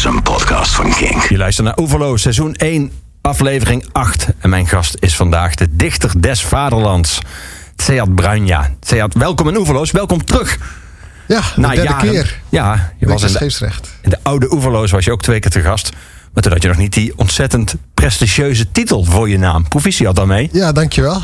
is een podcast van King. Je luistert naar Overlo, seizoen 1, aflevering 8. En mijn gast is vandaag de dichter des vaderlands, Seat Bruinja. Seat, welkom in Oeverloos, welkom terug. Ja, de Na derde jaren. keer. Ja, je was Was in de, in de oude Oeverloos was je ook twee keer te gast. Maar toen had je nog niet die ontzettend prestigieuze titel voor je naam. Proficiat daarmee. Ja, dankjewel.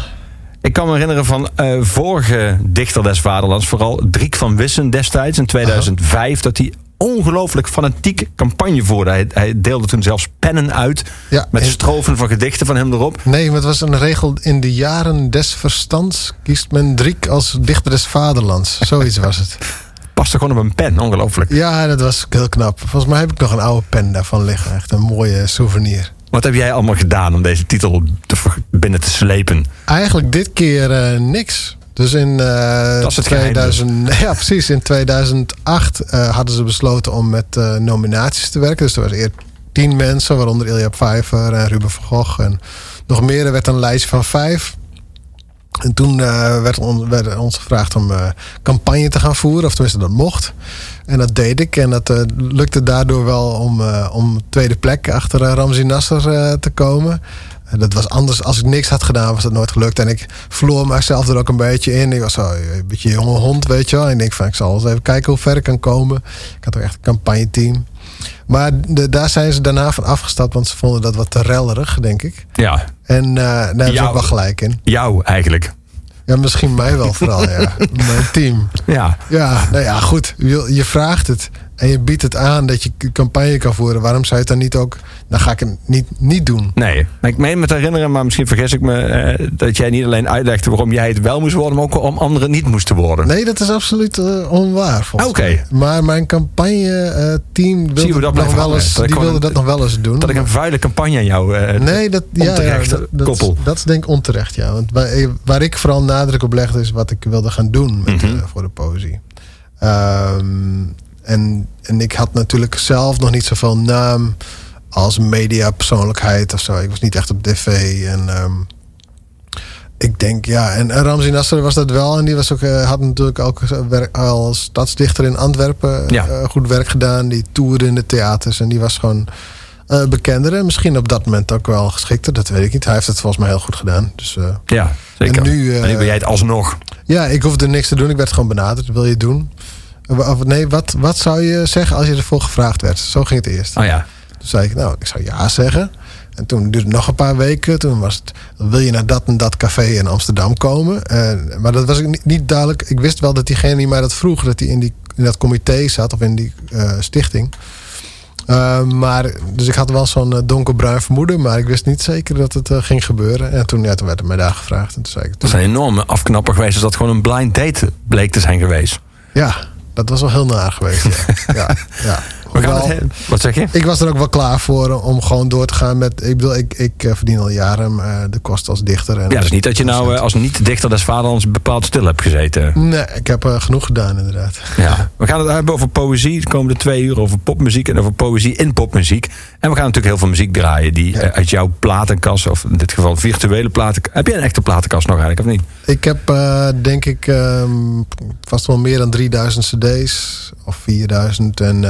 Ik kan me herinneren van eh, vorige dichter des vaderlands, vooral Driek van Wissen destijds in 2005, dat hij ongelooflijk fanatiek campagne voerde. Hij, hij deelde toen zelfs pennen uit Ja, met en- strofen van gedichten van hem erop. Nee, maar het was een regel in de jaren des verstands kiest men Driek als dichter des vaderlands. Zoiets was het. Paste gewoon op een pen, ongelooflijk. Ja, dat was heel knap. Volgens mij heb ik nog een oude pen daarvan liggen. Echt een mooie souvenir. Wat heb jij allemaal gedaan om deze titel te, binnen te slepen? Eigenlijk dit keer eh, niks. Dus in eh, Dat is het geheim dus. 2000, ja, precies. In 2008 eh, hadden ze besloten om met eh, nominaties te werken. Dus er waren eerst tien mensen, waaronder Ilja Pfeiffer en Ruben van Gogh en nog meer. Er werd een lijstje van vijf. En toen eh, werd, on- werd ons gevraagd om eh, campagne te gaan voeren, of tenminste dat mocht. En dat deed ik. En dat eh, lukte daardoor wel om, eh, om tweede plek achter eh, Ramzi Nasser eh, te komen. En dat was anders. Als ik niks had gedaan, was dat nooit gelukt. En ik verloor mezelf er ook een beetje in. Ik was zo een beetje een jonge hond, weet je wel. En ik denk van, ik zal eens even kijken hoe ver ik kan komen. Ik had ook echt een campagneteam. Maar de, daar zijn ze daarna van afgestapt, want ze vonden dat wat te rellerig, denk ik. Ja, En eh, daar hebben ze ook wel gelijk in. jou eigenlijk. Ja, misschien mij wel vooral, ja. Mijn team. Ja, Ja, nou ja, goed. Je, je vraagt het en je biedt het aan dat je campagne kan voeren. Waarom zou je het dan niet ook... Dan ga ik het niet, niet doen. nee. Maar ik meen me te herinneren, maar misschien vergis ik me... eh, dat jij niet alleen uitlegde waarom jij het wel moest worden... maar ook waarom anderen niet moesten worden. Nee, dat is absoluut eh, onwaar. volgens Oké. Maar mijn campagne-team Zie je wilde, dat nog wel eens, die wilde een- dat nog wel eens doen. Dat ik een vuile campagne aan jou... eh, Nee, dat, ja, ja, dat, dat, koppel. dat is denk ik onterecht, ja. Want waar, waar ik vooral nadruk op legde... is wat ik wilde gaan doen met, Mhm. eh, voor de poëzie. Ehm, en, en ik had natuurlijk zelf nog niet zoveel naam... als mediapersoonlijkheid of zo. Ik was niet echt op tv en... ehm, ik denk, ja, en en Ramzi Nasser was dat wel. En die was ook, eh, had natuurlijk ook werk, als stadsdichter in Antwerpen Ja. eh, goed werk gedaan. Die toerde in de theaters. En die was gewoon eh bekender. En misschien op dat moment ook wel geschikter. Dat weet ik niet. Hij heeft het volgens mij heel goed gedaan. Dus eh, Ja, zeker. En nu, eh, en nu ben jij het alsnog. ja, ik hoefde niks te doen. Ik werd gewoon benaderd. Wil je het doen? Of, nee, wat, wat zou je zeggen als je ervoor gevraagd werd? Zo ging het eerst. Oh ja. Toen zei ik, nou, ik zou ja zeggen. En toen duurde het nog een paar weken. Toen was het, wil je naar dat en dat café in Amsterdam komen? En, maar dat was ik niet, niet duidelijk. Ik wist wel dat diegene die mij dat vroeg... dat hij in, die, in dat comité zat of in die eh, stichting. Eh, maar, dus ik had wel zo'n eh, donkerbruin vermoeden... maar ik wist niet zeker dat het eh, ging gebeuren. En toen, ja, toen werd het mij daar gevraagd. En toen zei ik, Dat is een enorme afknapper geweest als dat gewoon een blind date bleek te zijn geweest. ja, dat was wel heel naar geweest. Ja, ja, ja. We gaan het wat zeg je? Ik was er ook wel klaar voor om gewoon door te gaan met. Ik bedoel, ik, ik eh, verdien al jaren eh, de kosten als dichter. En Ja, dus niet dat je nou eh, als niet-dichter des vaderlands bepaald stil hebt gezeten. Nee, ik heb genoeg gedaan, inderdaad. Ja. We gaan het hebben over poëzie de komende twee uur, over popmuziek en over poëzie in popmuziek. En we gaan natuurlijk heel veel muziek draaien die uit jouw platenkast, of in dit geval virtuele platenkast. Heb jij een echte platenkast nog eigenlijk, of niet? Ik heb, denk ik, ehm, vast wel meer dan 3000 CD's of 4000. En,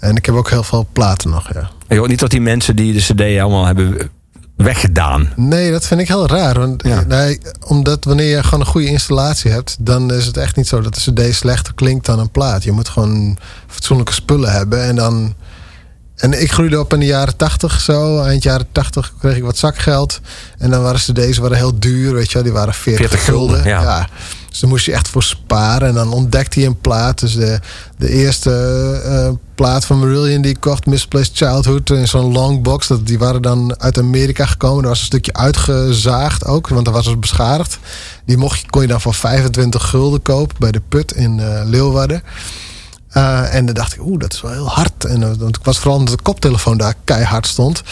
en ik heb ook heel veel platen nog, ja. Je hoort niet dat die mensen die de CD allemaal hebben weggedaan. Nee, dat vind ik heel raar. Want, Ja. nee, omdat wanneer je gewoon een goede installatie hebt, dan is het echt niet zo dat de CD slechter klinkt dan een plaat. Je moet gewoon fatsoenlijke spullen hebben. En dan. En ik groeide op in de jaren 80 zo. Eind jaren 80 kreeg ik wat zakgeld. En dan waren cd's waren heel duur, weet je wel. Die waren 40, 40 gulden, gulden. ja. Dus daar moest je echt voor sparen. En dan ontdekte hij een plaat. Dus de, de eerste eh, plaat van Marillion die ik kocht, Misplaced Childhood, in zo'n longbox. Dat, die waren dan uit Amerika gekomen. Er was een stukje uitgezaagd ook, want dat was dus beschadigd. Die mocht je, kon je dan voor 25 gulden kopen bij de Put in eh, Leeuwarden. Eh, en dan dacht ik, oeh, dat is wel heel hard. En, want ik was vooral omdat de koptelefoon daar keihard stond.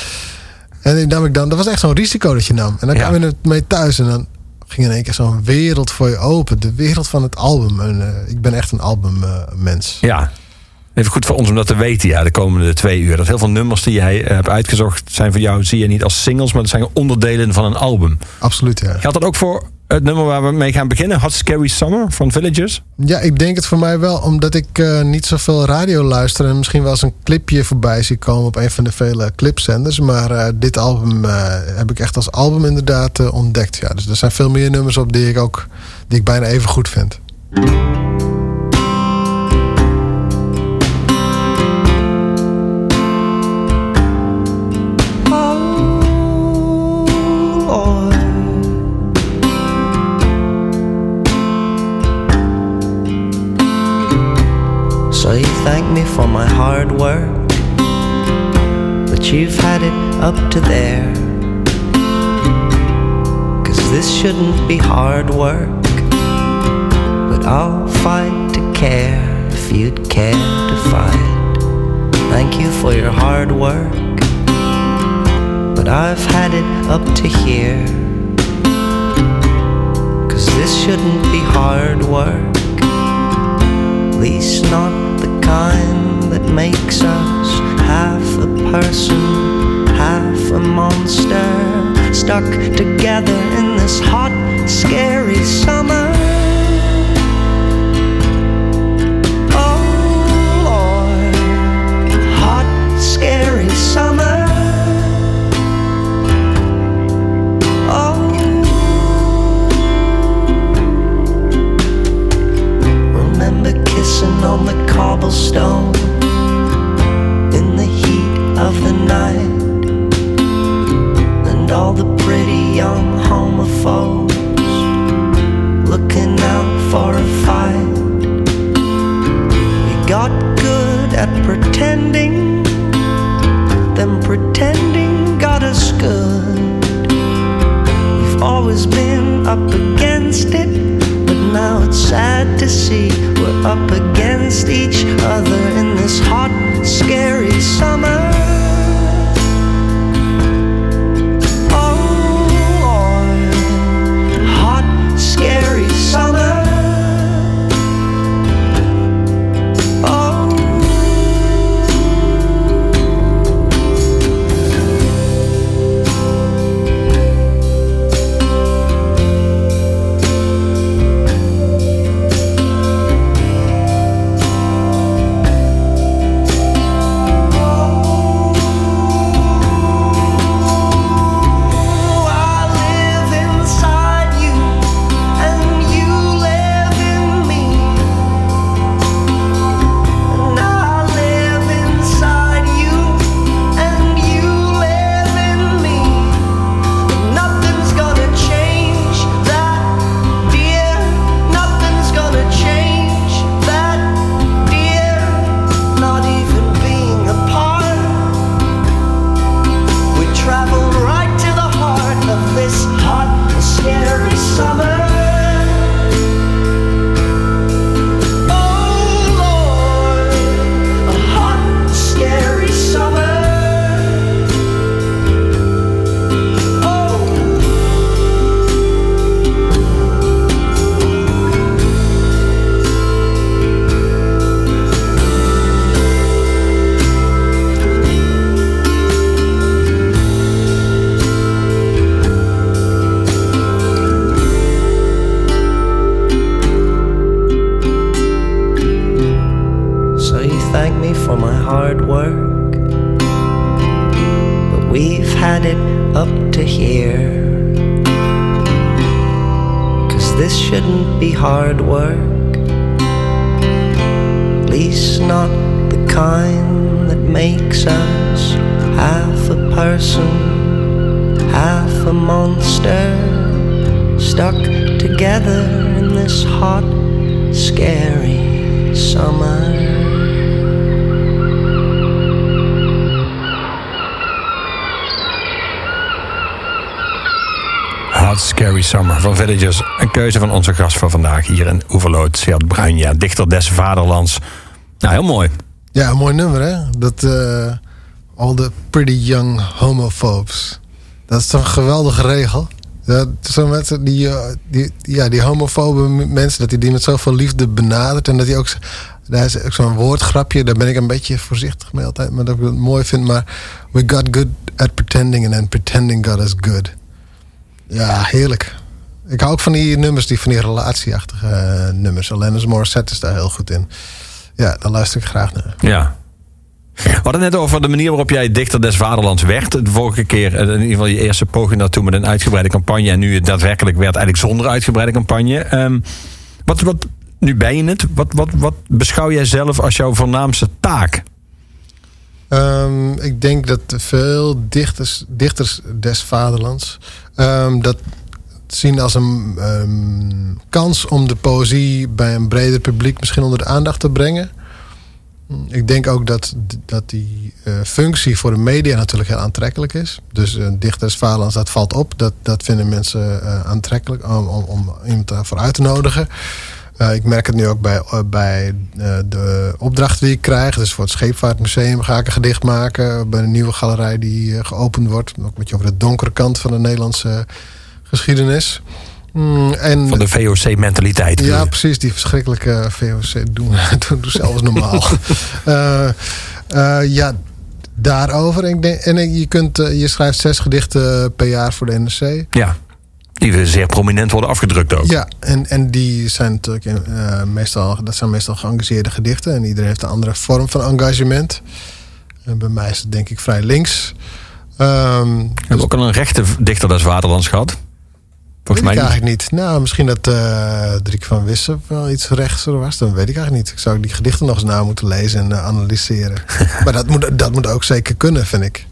En die nam ik dan, dat was echt zo'n risico dat je nam. En dan Ja. kwam je mee thuis en dan ging in één keer zo'n wereld voor je open. De wereld van het album. En, eh, ik ben echt een albummens. Ja. Even goed voor ons om dat te weten, ja, de komende twee uur. Dat heel veel nummers die jij eh, hebt uitgezocht zijn voor jou, zie je niet als singles, maar dat zijn onderdelen van een album. Absoluut, ja. Geldt dat ook voor het nummer waar we mee gaan beginnen. Hot Scary Summer van Villagers. Ja, ik denk het voor mij wel. Omdat ik uh, niet zoveel radio luister. En misschien wel eens een clipje voorbij zie komen op een van de vele clipzenders. Maar uh, dit album uh, heb ik echt als album inderdaad ontdekt. Ja, dus er zijn veel meer nummers op die ik ook die ik bijna even goed vind. Me for my hard work, but you've had it up to there. Cause this shouldn't be hard work, but I'll fight to care if you'd care to fight. Thank you for your hard work, but I've had it up to here. Cause this shouldn't be hard work, least not kind that makes us half a person, half a monster, stuck together in this hot, scary summer. Van onze gast van vandaag hier in Oeverloot. Seat Bruinja, dichter des vaderlands. Nou, heel mooi. Ja, een mooi nummer hè. Dat uh, All the Pretty Young Homophobes. Dat is toch een geweldige regel. Dat zo mensen die, die, ja, die homofobe mensen, dat hij die met zoveel liefde benadert. En dat hij ook, daar is ook zo'n woordgrapje, daar ben ik een beetje voorzichtig mee altijd. Maar dat ik het mooi vind. Maar we got good at pretending and then pretending got us good. Ja, heerlijk. Ik hou ook van die nummers, die van die relatieachtige eh, nummers. Alanis Morissette is daar heel goed in. Ja, daar luister ik graag naar. Ja. We hadden net over de manier waarop jij dichter des vaderlands werd. De vorige keer, eh, in ieder geval je eerste poging daartoe met een uitgebreide campagne. En nu het daadwerkelijk werd eigenlijk zonder uitgebreide campagne. Ehm, wat, wat, nu ben je het. Wat, wat, wat beschouw jij zelf als jouw voornaamste taak? Ehm, ik denk dat veel dichters, dichters des vaderlands ehm, dat zien als een ehm, kans om de poëzie bij een breder publiek misschien onder de aandacht te brengen. Ik denk ook dat, dat die eh, functie voor de media natuurlijk heel aantrekkelijk is. Dus uh, dichters vaderlands, dat valt op. Dat, dat vinden mensen uh, aantrekkelijk om, om, iemand daarvoor uit te nodigen. Ik merk het nu ook bij, bij de opdrachten die ik krijg. Dus voor het Scheepvaartmuseum ga ik een gedicht maken. Bij een nieuwe galerij die geopend wordt. Ook een beetje over de donkere kant van de Nederlandse geschiedenis. Mm, en, van de VOC-mentaliteit. Ja, precies. Die verschrikkelijke VOC. Doen, doen, doen zelfs normaal. ja, daarover. En, ik denk, en je, kunt, je schrijft zes gedichten per jaar voor de NRC. Ja. Die zeer prominent worden afgedrukt ook. Ja, en, en die zijn natuurlijk uh, meestal, dat zijn meestal geëngageerde gedichten. En iedereen heeft een andere vorm van engagement. En bij mij is het denk ik vrij links. Um, dus ook al een rechte dichter des Vaderlands gehad? Volgens mij eigenlijk niet. Nou, misschien dat uh, Driek van Wissen wel iets rechtser was. Dan weet ik eigenlijk niet. Ik zou die gedichten nog eens na moeten lezen en uh, analyseren. maar dat moet, dat moet ook zeker kunnen, vind ik.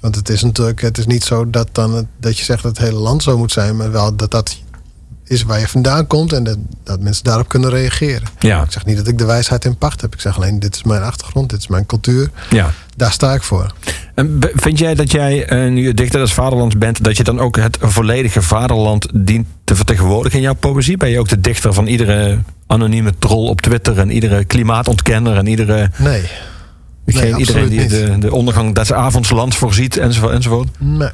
Want het is natuurlijk, het is niet zo dat, dan, dat je zegt dat het hele land zo moet zijn, maar wel dat dat is waar je vandaan komt en dat, dat mensen daarop kunnen reageren. Ja. Ik zeg niet dat ik de wijsheid in pacht heb. Ik zeg alleen, dit is mijn achtergrond, dit is mijn cultuur. Ja. Daar sta ik voor. En vind jij dat jij, uh, nu dichter des vaderlands bent, dat je dan ook het volledige vaderland dient te vertegenwoordigen in jouw poëzie? Ben je ook de dichter van iedere anonieme troll op Twitter en iedere klimaatontkenner en iedere... Nee. Nee, iedereen die de, de ondergang des avondslands voorziet enzovoort. enzovoort. Nee.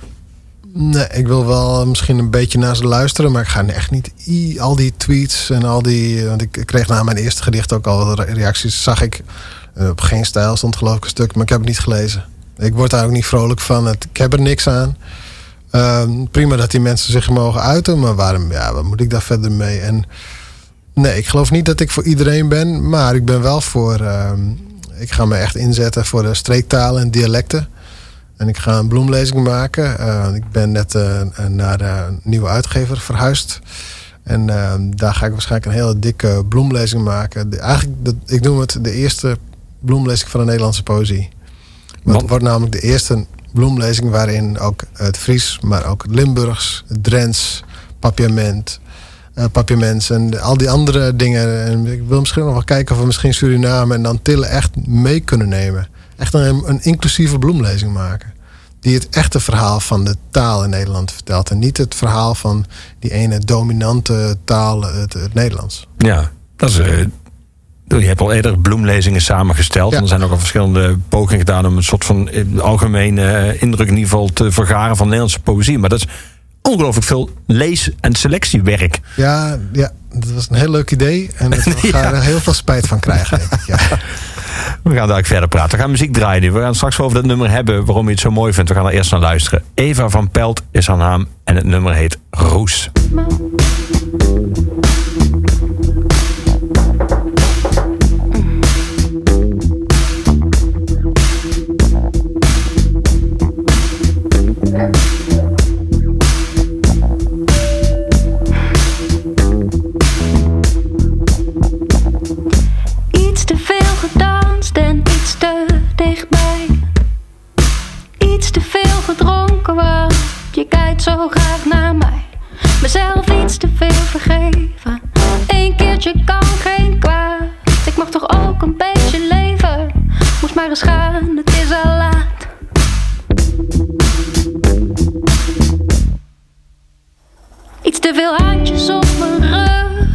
Nee, ik wil wel misschien een beetje naar ze luisteren, maar ik ga echt niet al die tweets en al die. Want ik kreeg na mijn eerste gedicht ook al reacties. Zag ik eh, op geen stijl stond geloof ik een stuk, maar ik heb het niet gelezen. Ik word daar ook niet vrolijk van. Ik heb er niks aan. Uh, prima dat die mensen zich mogen uiten, maar waarom, ja, wat moet ik daar verder mee? En nee, ik geloof niet dat ik voor iedereen ben, maar ik ben wel voor. Uh, ik ga me echt inzetten voor de streektalen en dialecten. En ik ga een bloemlezing maken. Uh, ik ben net uh, naar een nieuwe uitgever verhuisd. En uh, daar ga ik waarschijnlijk een hele dikke bloemlezing maken. De, eigenlijk, de, ik noem het de eerste bloemlezing van de Nederlandse poëzie. Want het wordt namelijk de eerste bloemlezing waarin ook het Fries, maar ook het Limburgs, het Drents, papiament, uh, papiaments en al die andere dingen. En ik wil misschien nog wel kijken of we misschien Suriname en dan Tillen echt mee kunnen nemen. Echt een, een inclusieve bloemlezing maken. Die het echte verhaal van de taal in Nederland vertelt. En niet het verhaal van die ene dominante taal, het, het Nederlands. Ja, dat is. Uh, je hebt al eerder bloemlezingen samengesteld. Ja. En er zijn ook al verschillende pogingen gedaan om een soort van algemene indruk in ieder geval te vergaren van Nederlandse poëzie. Maar dat is ongelooflijk veel lees- en selectiewerk. Ja, ja, dat was een heel leuk idee. En ik ga er heel veel spijt van krijgen. Denk ik. Ja. We gaan daar verder praten. We gaan muziek draaien. We gaan straks over dat nummer hebben waarom je het zo mooi vindt. We gaan er eerst naar luisteren. Eva van Pelt is haar naam en het nummer heet Roes. Je kijkt zo graag naar mij. Mezelf iets te veel vergeven. Eén keertje kan geen kwaad. Ik mag toch ook een beetje leven. Moest maar eens gaan, het is al laat. Iets te veel handjes op mijn rug.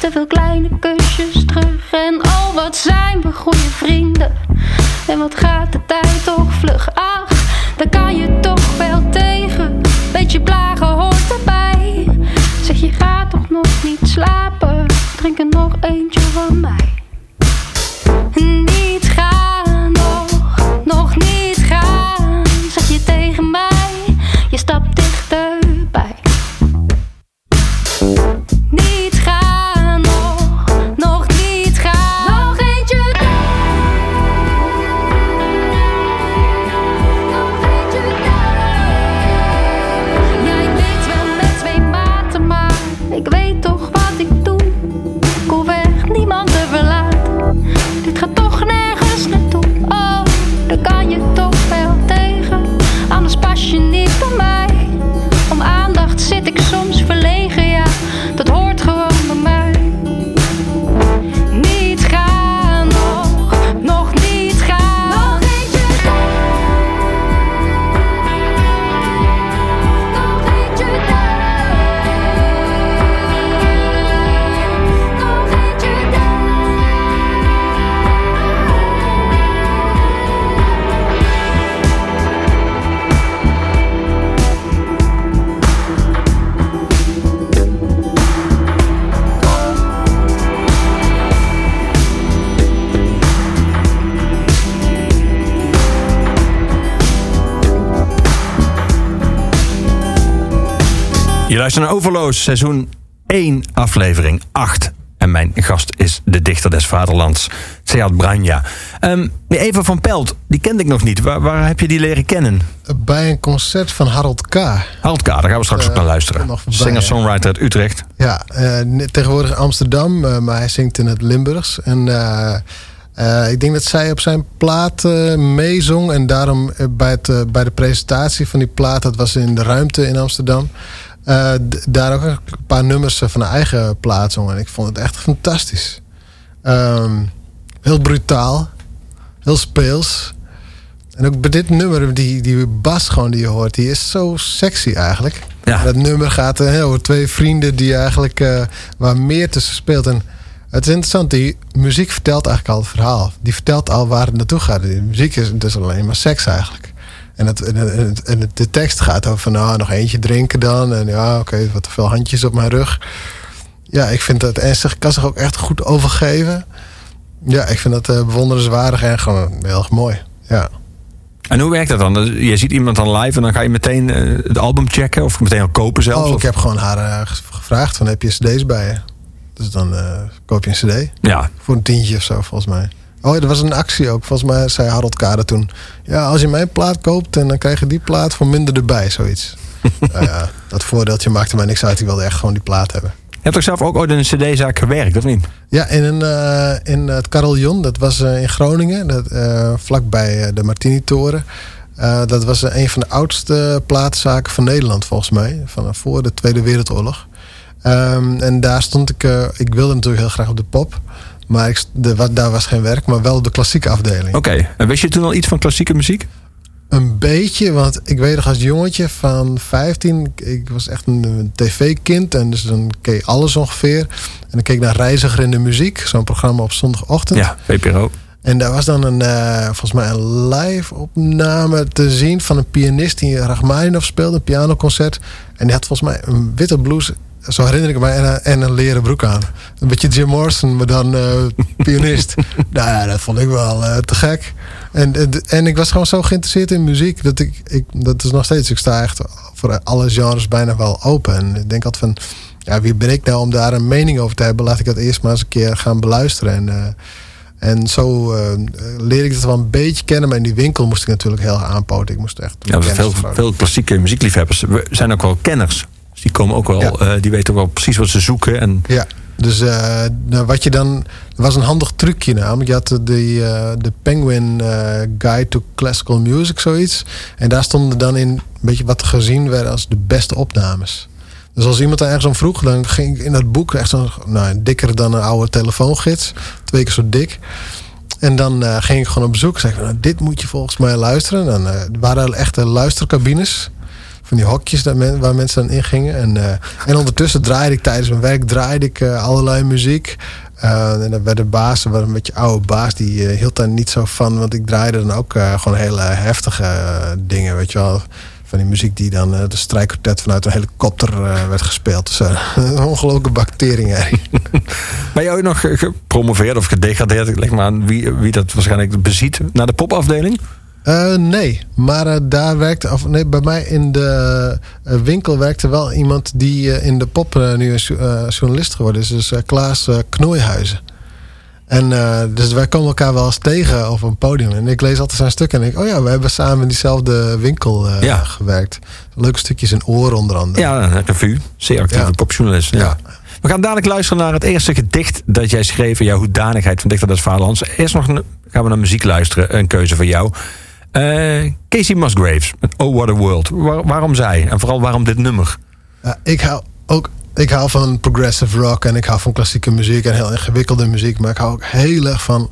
Te veel kleine kusjes terug. En oh, wat zijn we goede vrienden. En wat gaat de tijd toch vlug. Ach, daar kan je toch wel tegen. Beetje plagen hoort erbij. Zeg je gaat toch nog niet slapen? Drink er nog eentje van mij. Je luistert naar Overloos, seizoen 1, aflevering 8. En mijn gast is de dichter des vaderlands, Sead Branja. Um, Eva van Pelt, die kende ik nog niet. Waar, waar, heb je die leren kennen? Bij een concert van Harold K. Harold K, daar gaan we straks uh, ook naar luisteren. Singer-songwriter uit Utrecht. Ja, uh, tegenwoordig Amsterdam, uh, maar hij zingt in het Limburgs. En ik denk dat zij op zijn plaat meezong. En daarom bij, het, bij de presentatie van die plaat, dat was in de ruimte in Amsterdam... Uh, daar ook een paar nummers van de eigen plaat zong. En ik vond het echt fantastisch. Um, heel brutaal. Heel speels. En ook bij dit nummer, die, die bas gewoon die je hoort, die is zo sexy eigenlijk. Ja. Dat nummer gaat uh, over twee vrienden die eigenlijk uh, waar meer tussen speelt. En het is interessant, die muziek vertelt eigenlijk al het verhaal. Die vertelt al waar het naartoe gaat. De muziek is dus alleen maar seks eigenlijk. En, het, en, en de tekst gaat over van nou, nog eentje drinken dan. En ja, oké, wat te veel handjes op mijn rug. Ja, ik vind dat ernstig. kan zich ook echt goed overgeven. Ja, ik vind dat uh, bewonderenswaardig en gewoon heel erg mooi. Ja. En hoe werkt dat dan? Je ziet iemand dan live en dan ga je meteen uh, het album checken of meteen al kopen zelf? Oh, ik heb gewoon haar uh, gevraagd van heb je cd's bij je? Dus dan koop je een cd. Ja. Voor een tientje of zo volgens mij. Oh, er was een actie ook. Volgens mij zei Harold Kade toen... Ja, als je mijn plaat koopt... en dan krijg je die plaat voor minder erbij, zoiets. nou ja, dat voordeeltje maakte mij niks uit. Ik wilde echt gewoon die plaat hebben. Je hebt toch zelf ook ooit in een cd-zaak gewerkt, of niet? Ja, in, een, uh, in het Carillon. Dat was uh, in Groningen. Dat, uh, vlakbij de Martini-toren. dat was een van de oudste plaatzaken van Nederland, volgens mij. Van voor de Tweede Wereldoorlog. Um, en daar stond ik... ik wilde natuurlijk heel graag op de pop... Maar ik, de, daar was geen werk, maar wel de klassieke afdeling. Oké, en wist je toen al iets van klassieke muziek? Een beetje, want ik weet nog als jongetje van 15, ik was echt een tv-kind en dus dan keek alles ongeveer. En dan keek naar Reiziger in de Muziek, zo'n programma op zondagochtend. Ja, VPRO. En daar was dan een, uh, volgens mij een live opname te zien van een pianist die Rachmaninoff speelde, een pianoconcert. En die had volgens mij een witte blouse zo herinner ik me, en, en, een leren broek aan. Een beetje Jim Morrison, maar dan uh, pianist. nou ja, dat vond ik wel uh, te gek. En, en, en, ik was gewoon zo geïnteresseerd in muziek. Dat, ik, ik, dat is nog steeds, ik sta echt voor alle genres bijna wel open. En ik denk altijd van, ja, wie ben ik nou om daar een mening over te hebben? Laat ik dat eerst maar eens een keer gaan beluisteren. En, uh, en zo uh, leer ik het wel een beetje kennen. Maar in die winkel moest ik natuurlijk heel aanpoten. Ik moest echt. Ja, veel, veel klassieke muziekliefhebbers zijn ook wel kenners die komen ook wel, ja. uh, die weten ook wel precies wat ze zoeken. En... Ja, dus uh, nou, wat je dan. was een handig trucje namelijk. Je had de, uh, de Penguin Guide to Classical Music, zoiets. En daar stonden dan in een beetje wat gezien werd als de beste opnames. Dus als iemand daar ergens om vroeg, dan ging ik in dat boek echt zo nou, dikker dan een oude telefoongids. Twee keer zo dik. En dan uh, ging ik gewoon op bezoek. Zeg, nou, dit moet je volgens mij luisteren. Dan uh, waren echte luistercabines van die hokjes waar mensen dan in gingen. En, uh, en ondertussen draaide ik tijdens mijn werk draaide ik, uh, allerlei muziek. Uh, en dan werd de baas, een beetje oude baas, die hield daar niet zo van. Want ik draaide dan ook gewoon hele heftige dingen, weet je wel van die muziek die dan de strijkkwartet vanuit een helikopter werd gespeeld. Dus een ongelooflijke bacteriën. ben je ooit nog gepromoveerd of gedegradeerd? Leg maar aan wie, wie dat waarschijnlijk beziet naar de popafdeling? Uh, nee, maar uh, daar werkte, of nee, bij mij in de uh, winkel werkte wel iemand die in de pop nu een journalist geworden is. Dus Klaas Knoeihuizen. En dus wij komen elkaar wel eens tegen op een podium. En ik lees altijd zijn stuk en denk, oh ja, we hebben samen in diezelfde winkel ja. gewerkt. Leuke stukjes in oor onder andere. Ja, een revue. Zeer actieve ja. popjournalist. Ja. ja. We gaan dadelijk luisteren naar het eerste gedicht dat jij schreef jouw hoedanigheid van Dichter des Vaderlands. Eerst nog gaan we naar muziek luisteren, een keuze van jou. Uh, Casey Musgraves met Oh What a World. waarom zij? En vooral waarom dit nummer? Ik hou ook ik hou van progressive rock en ik hou van klassieke muziek en heel ingewikkelde muziek. Maar ik hou ook heel erg van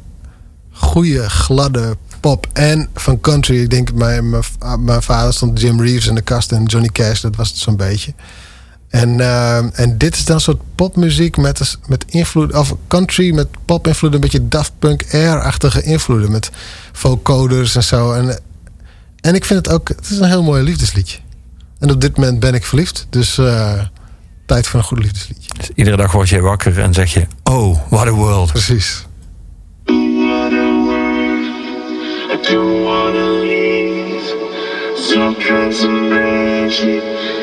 goede, gladde pop en van country. Ik denk, mijn, mijn, mijn vader stond Jim Reeves in de kast en Johnny Cash, dat was het zo'n beetje. En, uh, en dit is dan een soort popmuziek met, met invloed, of country met pop-invloeden, een beetje Daft Punk Air-achtige invloeden met vocoders en zo. En, en ik vind het ook, het is een heel mooi liefdesliedje. En op dit moment ben ik verliefd, dus uh, tijd voor een goed liefdesliedje. Dus iedere dag word je wakker en zeg je, oh, what a world. Precies. What a world, I don't wanna leave. all kinds of magic.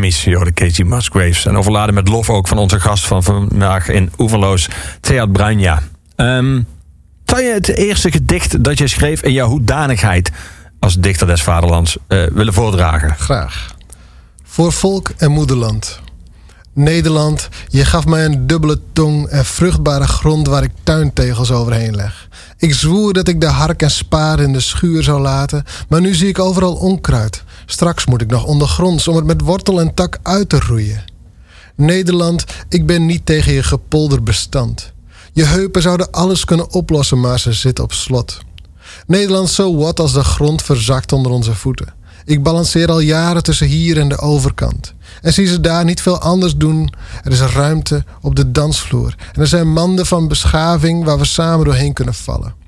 Grammys, de Casey Musgraves. En overladen met lof ook van onze gast van vandaag in Oeverloos, Theat Branja. Ehm zou je het eerste gedicht dat je schreef in jouw hoedanigheid als dichter des vaderlands eh, willen voordragen? Graag. Voor volk en moederland. Nederland, je gaf mij een dubbele tong en vruchtbare grond waar ik tuintegels overheen leg. Ik zwoer dat ik de hark en spaar in de schuur zou laten, maar nu zie ik overal onkruid. Straks moet ik nog ondergronds om het met wortel en tak uit te roeien. Nederland, ik ben niet tegen je gepolder bestand. Je heupen zouden alles kunnen oplossen, maar ze zitten op slot. Nederland, zo wat als de grond verzakt onder onze voeten. Ik balanceer al jaren tussen hier en de overkant. En zie ze daar niet veel anders doen. Er is ruimte op de dansvloer. En er zijn manden van beschaving waar we samen doorheen kunnen vallen.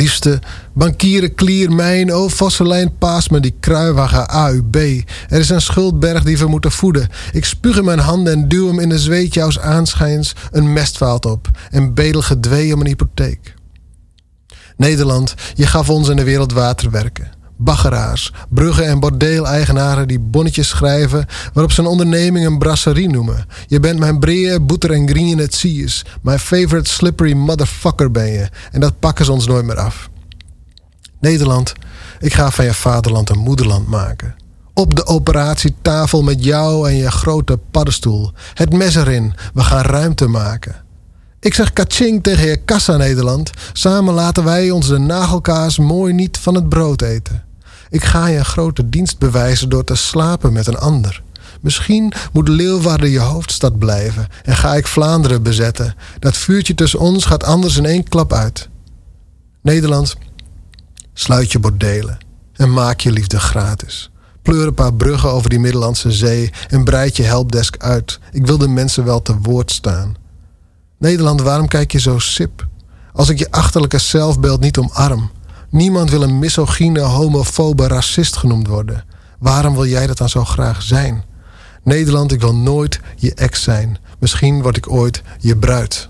Liefste, bankieren, klier, mijn, oh Vasselijn, paas me die kruiwagen AUB. Er is een schuldberg die we moeten voeden. Ik spuug in mijn handen en duw hem in de zweetjous aanschijns een mestvaalt op. En bedel gedwee om een hypotheek. Nederland, je gaf ons in de wereld waterwerken. Baggeraars, bruggen en bordeeleigenaren die bonnetjes schrijven waarop ze een onderneming een brasserie noemen. Je bent mijn breer, boeter en green het sies. Mijn favorite slippery motherfucker ben je. En dat pakken ze ons nooit meer af. Nederland, ik ga van je vaderland een moederland maken. Op de operatietafel met jou en je grote paddenstoel. Het mes erin, we gaan ruimte maken. Ik zeg kaching tegen je kassa Nederland. Samen laten wij ons de nagelkaas mooi niet van het brood eten. Ik ga je een grote dienst bewijzen door te slapen met een ander. Misschien moet Leeuwarden je hoofdstad blijven en ga ik Vlaanderen bezetten. Dat vuurtje tussen ons gaat anders in één klap uit. Nederland, sluit je bordelen en maak je liefde gratis. Pleur een paar bruggen over die Middellandse Zee en breid je helpdesk uit. Ik wil de mensen wel te woord staan. Nederland, waarom kijk je zo sip? Als ik je achterlijke zelfbeeld niet omarm. Niemand wil een misogyne, homofobe racist genoemd worden. Waarom wil jij dat dan zo graag zijn? Nederland, ik wil nooit je ex zijn. Misschien word ik ooit je bruid.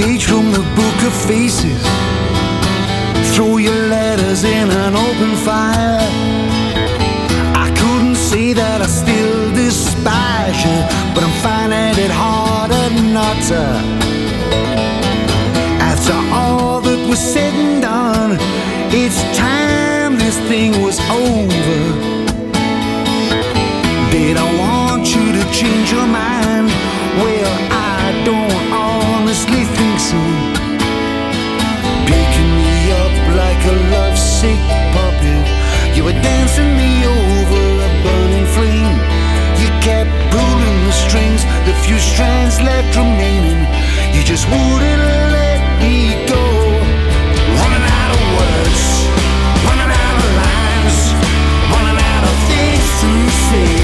Page from the book of faces. Throw your letters in an open fire. I couldn't say that I still despise you, but I'm finding it harder not to. After all that was said and done, it's time this thing was over. Did I want you to change your mind? Few strands left remaining. You just wouldn't let me go. Running out of words, running out of lines, running out of things to say.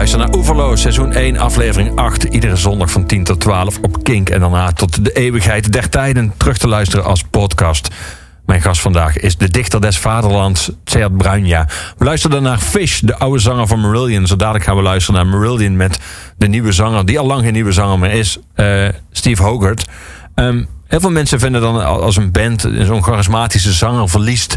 Loverloos, seizoen 1, aflevering 8. Iedere zondag van 10 tot 12 op Kink. En daarna tot de eeuwigheid der tijden terug te luisteren als podcast. Mijn gast vandaag is de dichter des vaderlands, Tsead Bruinja. We luisterden naar Fish, de oude zanger van Marillion. Zo dadelijk gaan we luisteren naar Marillion met de nieuwe zanger... die al lang geen nieuwe zanger meer is, eh, Steve Hogarth. Ehm, heel veel mensen vinden dan als een band zo'n charismatische zanger verliest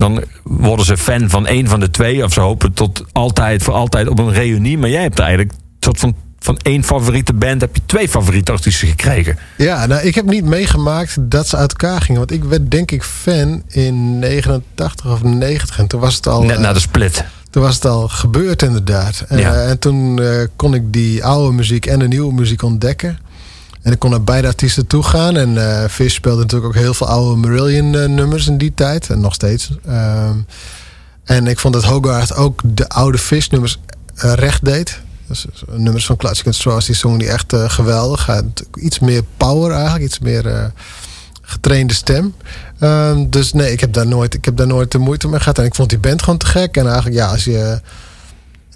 dan worden ze fan van één van de twee. Of ze hopen tot altijd, voor altijd op een reunie. Maar jij hebt eigenlijk een soort van, van één favoriete band... heb je twee favoriete artiesten gekregen. Ja, nou, ik heb niet meegemaakt dat ze uit elkaar gingen. Want ik werd denk ik fan in 89 of 90. En toen was het al... Net na eh, de split. Toen was het al gebeurd inderdaad. Eh, en toen eh, kon ik die oude muziek en de nieuwe muziek ontdekken. En ik kon naar beide artiesten toe gaan. En eh Fish speelde natuurlijk ook heel veel oude Marillion eh, nummers in die tijd. En nog steeds. Ehm, en ik vond dat Hogarth ook de oude Fish nummers eh, recht deed. Dus, nummers van Classic and Straws, die zongen die echt geweldig. Iets meer power eigenlijk. Iets meer getrainde stem. Ehm, dus nee, ik heb, daar nooit, ik heb daar nooit de moeite mee gehad. En ik vond die band gewoon te gek. En eigenlijk, ja, als je...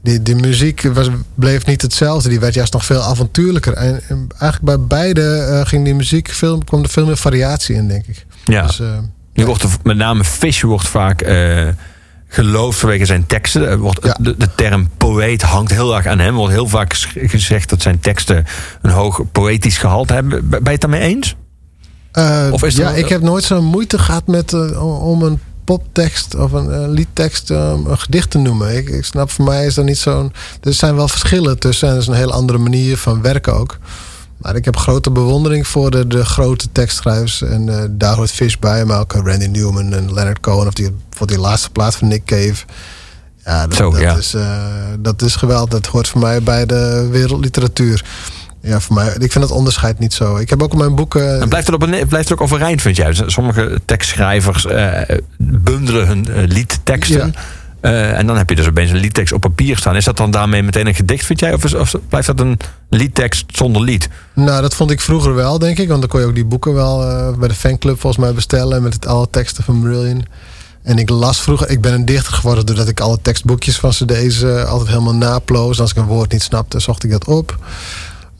Die, die muziek was, bleef niet hetzelfde. Die werd juist nog veel avontuurlijker. En, en eigenlijk bij beide eh, ging die muziek veel, kwam er veel meer variatie in, denk ik. Ja. Dus, eh, Nu wordt er, met name Fish wordt vaak eh, geloofd vanwege zijn teksten. Wordt, Ja. de, de term poëet hangt heel erg aan hem. Er wordt heel vaak gezegd dat zijn teksten een hoog poëtisch gehalte hebben. Ben je het daarmee eens? Of is ja, wel- ik heb nooit zo'n moeite gehad met om een poptekst of een eh, liedtekst eh, een gedicht te noemen. Ik, ik snap, voor mij is dat niet zo'n. Er zijn wel verschillen tussen en er is een hele andere manier van werken ook. Maar ik heb grote bewondering voor de, de grote tekstschrijvers. En eh, daar hoort Fish bij, maar ook Randy Newman en Leonard Cohen. Of die, voor die laatste plaat van Nick Cave. Ja, dat, Zo, dat, ja. Is, eh, dat is geweldig. Dat hoort voor mij bij de wereldliteratuur. Ja, voor mij. Ik vind dat onderscheid niet zo. Ik heb ook in mijn boeken. En blijft het, op een, blijft het ook overeind, vind jij? Sommige tekstschrijvers eh, bundelen hun eh, liedteksten. Ja. Eh, en dan heb je dus opeens een liedtekst op papier staan. Is dat dan daarmee meteen een gedicht, vind jij? Of, is- of blijft dat een liedtekst zonder lied? Nou, dat vond ik vroeger wel, denk ik. Want dan kon je ook die boeken wel bij de fanclub volgens mij bestellen. Met het, alle teksten van Marillion. En ik las vroeger... Ik ben een dichter geworden doordat ik alle tekstboekjes van cd's eh, altijd helemaal naploos. Als ik een woord niet snapte, zocht ik dat op.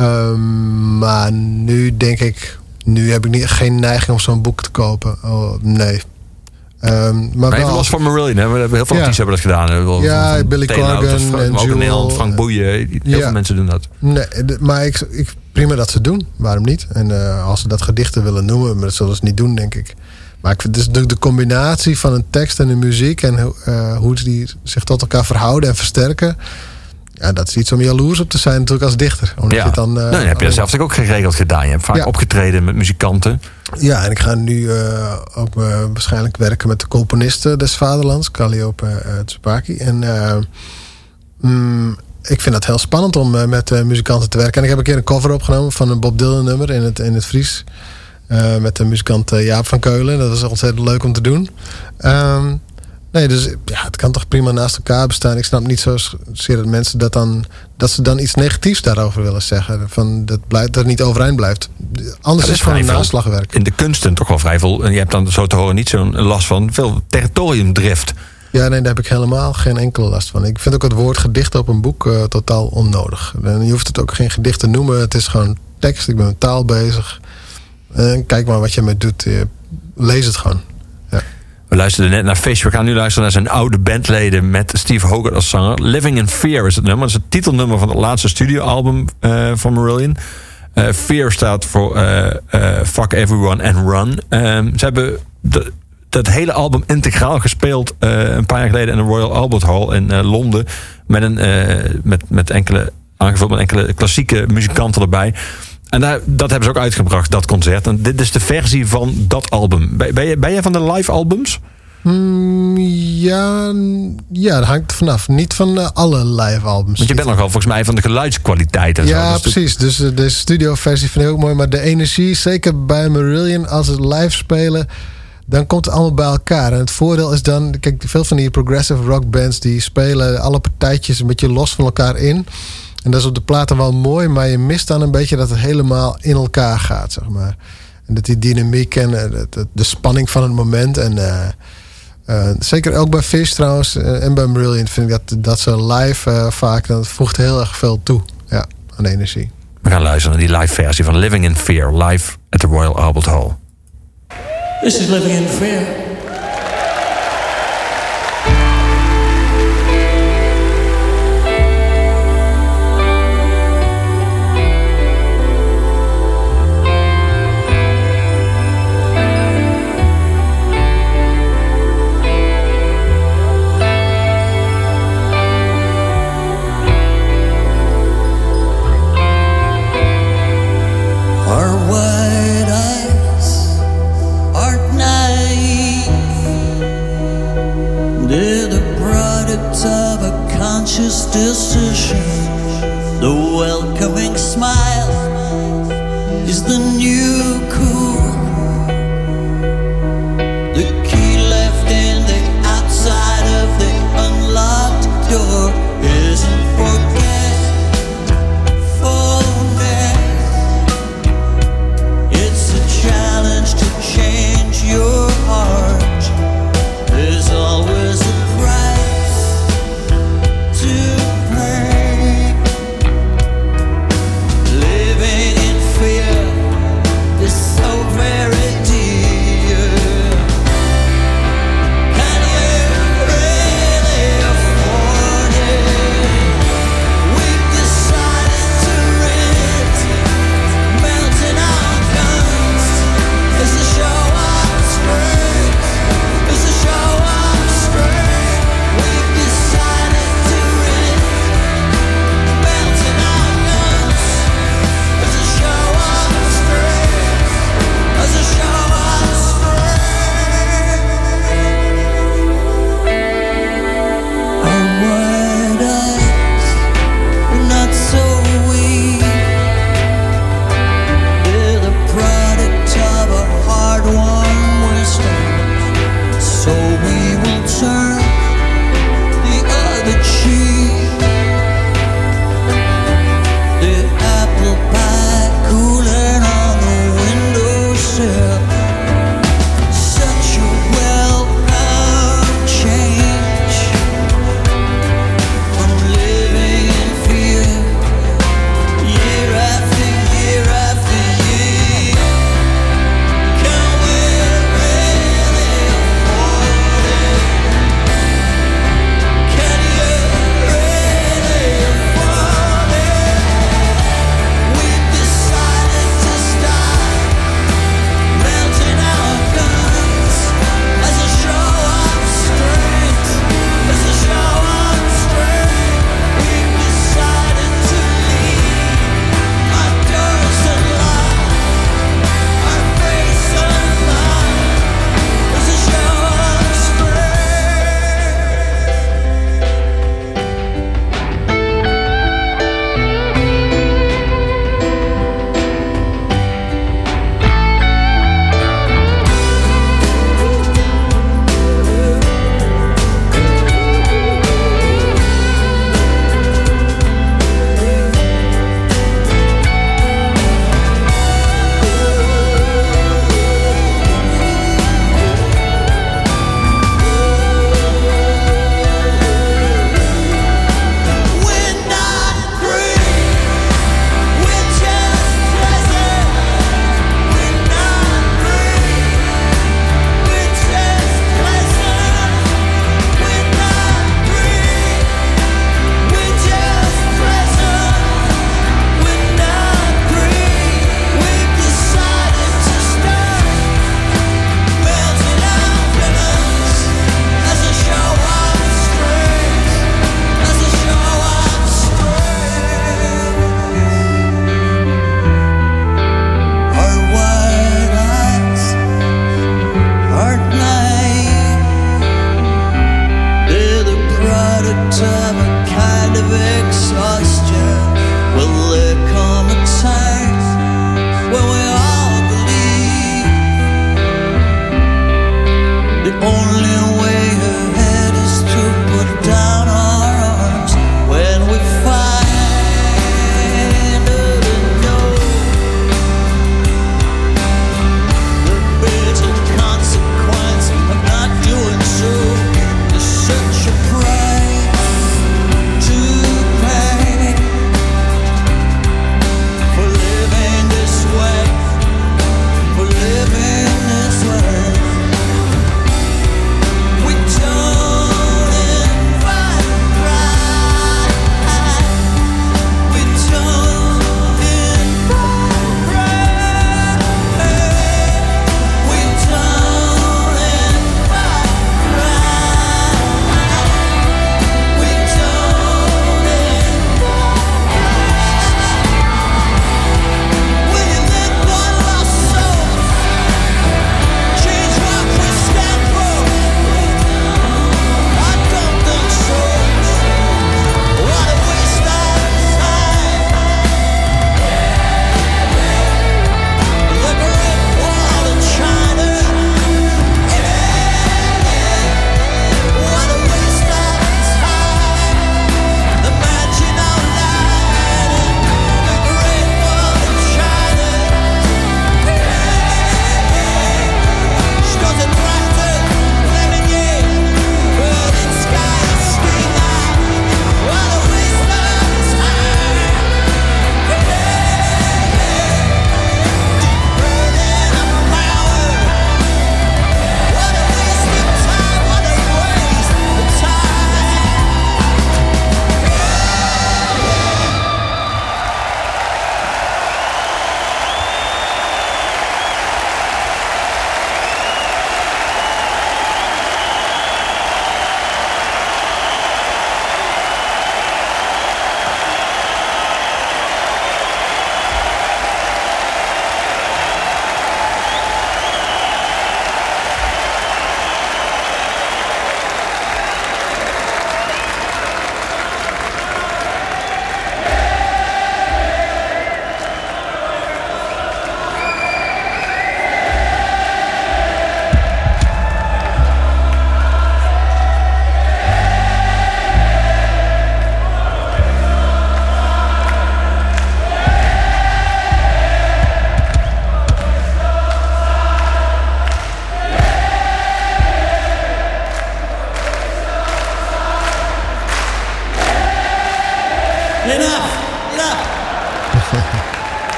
Ehm, maar nu denk ik... Nu heb ik niet, geen neiging om zo'n boek te kopen. Oh, nee. Ehm, maar Maar wel, even los van Marillion. Hè? We hebben heel veel Ja. artiesten hebben dat gedaan. hè. Ja, van Billy Corgan en maar ook in. Nederland, Frank Boeien. Heel Ja. veel mensen doen dat. Nee, maar ik, ik, prima dat ze doen. Waarom niet? En eh, als ze dat gedichten willen noemen, maar dat zullen ze niet doen, denk ik. Maar ik vind dus de, de combinatie van een tekst en de muziek en hoe- eh, hoe die zich tot elkaar verhouden en versterken. Ja, dat is iets om jaloers op te zijn, natuurlijk als dichter. Omdat Ja. je dan, eh, nou, dan heb je dat zelf ook geregeld gedaan. Je hebt vaak Ja. opgetreden met muzikanten. Ja, en ik ga nu eh, ook eh, waarschijnlijk werken met de componisten des vaderlands, Calliope uh, Tsupaki. En mm, ik vind dat heel spannend om met muzikanten te werken. En ik heb een keer een cover opgenomen van een Bob Dylan nummer in het, in het Fries. met de muzikant Jaap van Keulen. Dat was ontzettend leuk om te doen. Ehm, nee, dus ja, het kan toch prima naast elkaar bestaan. Ik snap niet zozeer dat mensen dat dan... dat ze dan iets negatiefs daarover willen zeggen. Van dat, blijft, dat het niet overeind blijft. Anders is het gewoon een naslagwerk. In de kunsten toch wel vrij veel. En je hebt dan zo te horen niet zo'n last van veel territoriumdrift. Ja, nee, daar heb ik helemaal geen enkele last van. Ik vind ook het woord gedicht op een boek eh, totaal onnodig. En je hoeft het ook geen gedicht te noemen. Het is gewoon tekst. Ik ben met taal bezig. En kijk maar wat je mee doet. Lees het gewoon. We luisterden net naar Fish. We gaan nu luisteren naar zijn oude bandleden met Steve Hogarth als zanger. Living in Fear is het nummer. Dat is het titelnummer van het laatste studioalbum eh, van Marillion. Eh, Fear staat voor eh, Fuck Everyone and Run. Ehm, ze hebben dat hele album integraal gespeeld een paar jaar geleden in de Royal Albert Hall in Londen. Met, een, met, met enkele, aangevuld met enkele klassieke muzikanten erbij. En daar, dat hebben ze ook uitgebracht, dat concert. En dit is de versie van dat album. Ben, ben, je, ben je van de live albums? Hmm, ja, ja, dat hangt vanaf. Niet van eh, alle live albums. Want je bent nogal volgens mij van de geluidskwaliteit en zo. Ja, Dus precies. Dus eh, de studioversie vind ik ook mooi. Maar de energie, zeker bij Marillion, als ze live spelen, dan komt het allemaal bij elkaar. En het voordeel is dan, kijk, veel van die progressive rock bands die spelen alle partijtjes een beetje los van elkaar in. En dat is op de platen wel mooi, maar je mist dan een beetje dat het helemaal in elkaar gaat, zeg maar. En dat die dynamiek en eh, de, de- de spanning van het moment en. eh, Eh, zeker ook bij Fish trouwens en bij Brilliant vind ik dat, dat ze live vaak, dat voegt heel erg veel toe ja, aan energie. We gaan luisteren naar die live versie van Living in Fear, live at the Royal Albert Hall. This is living in fear. top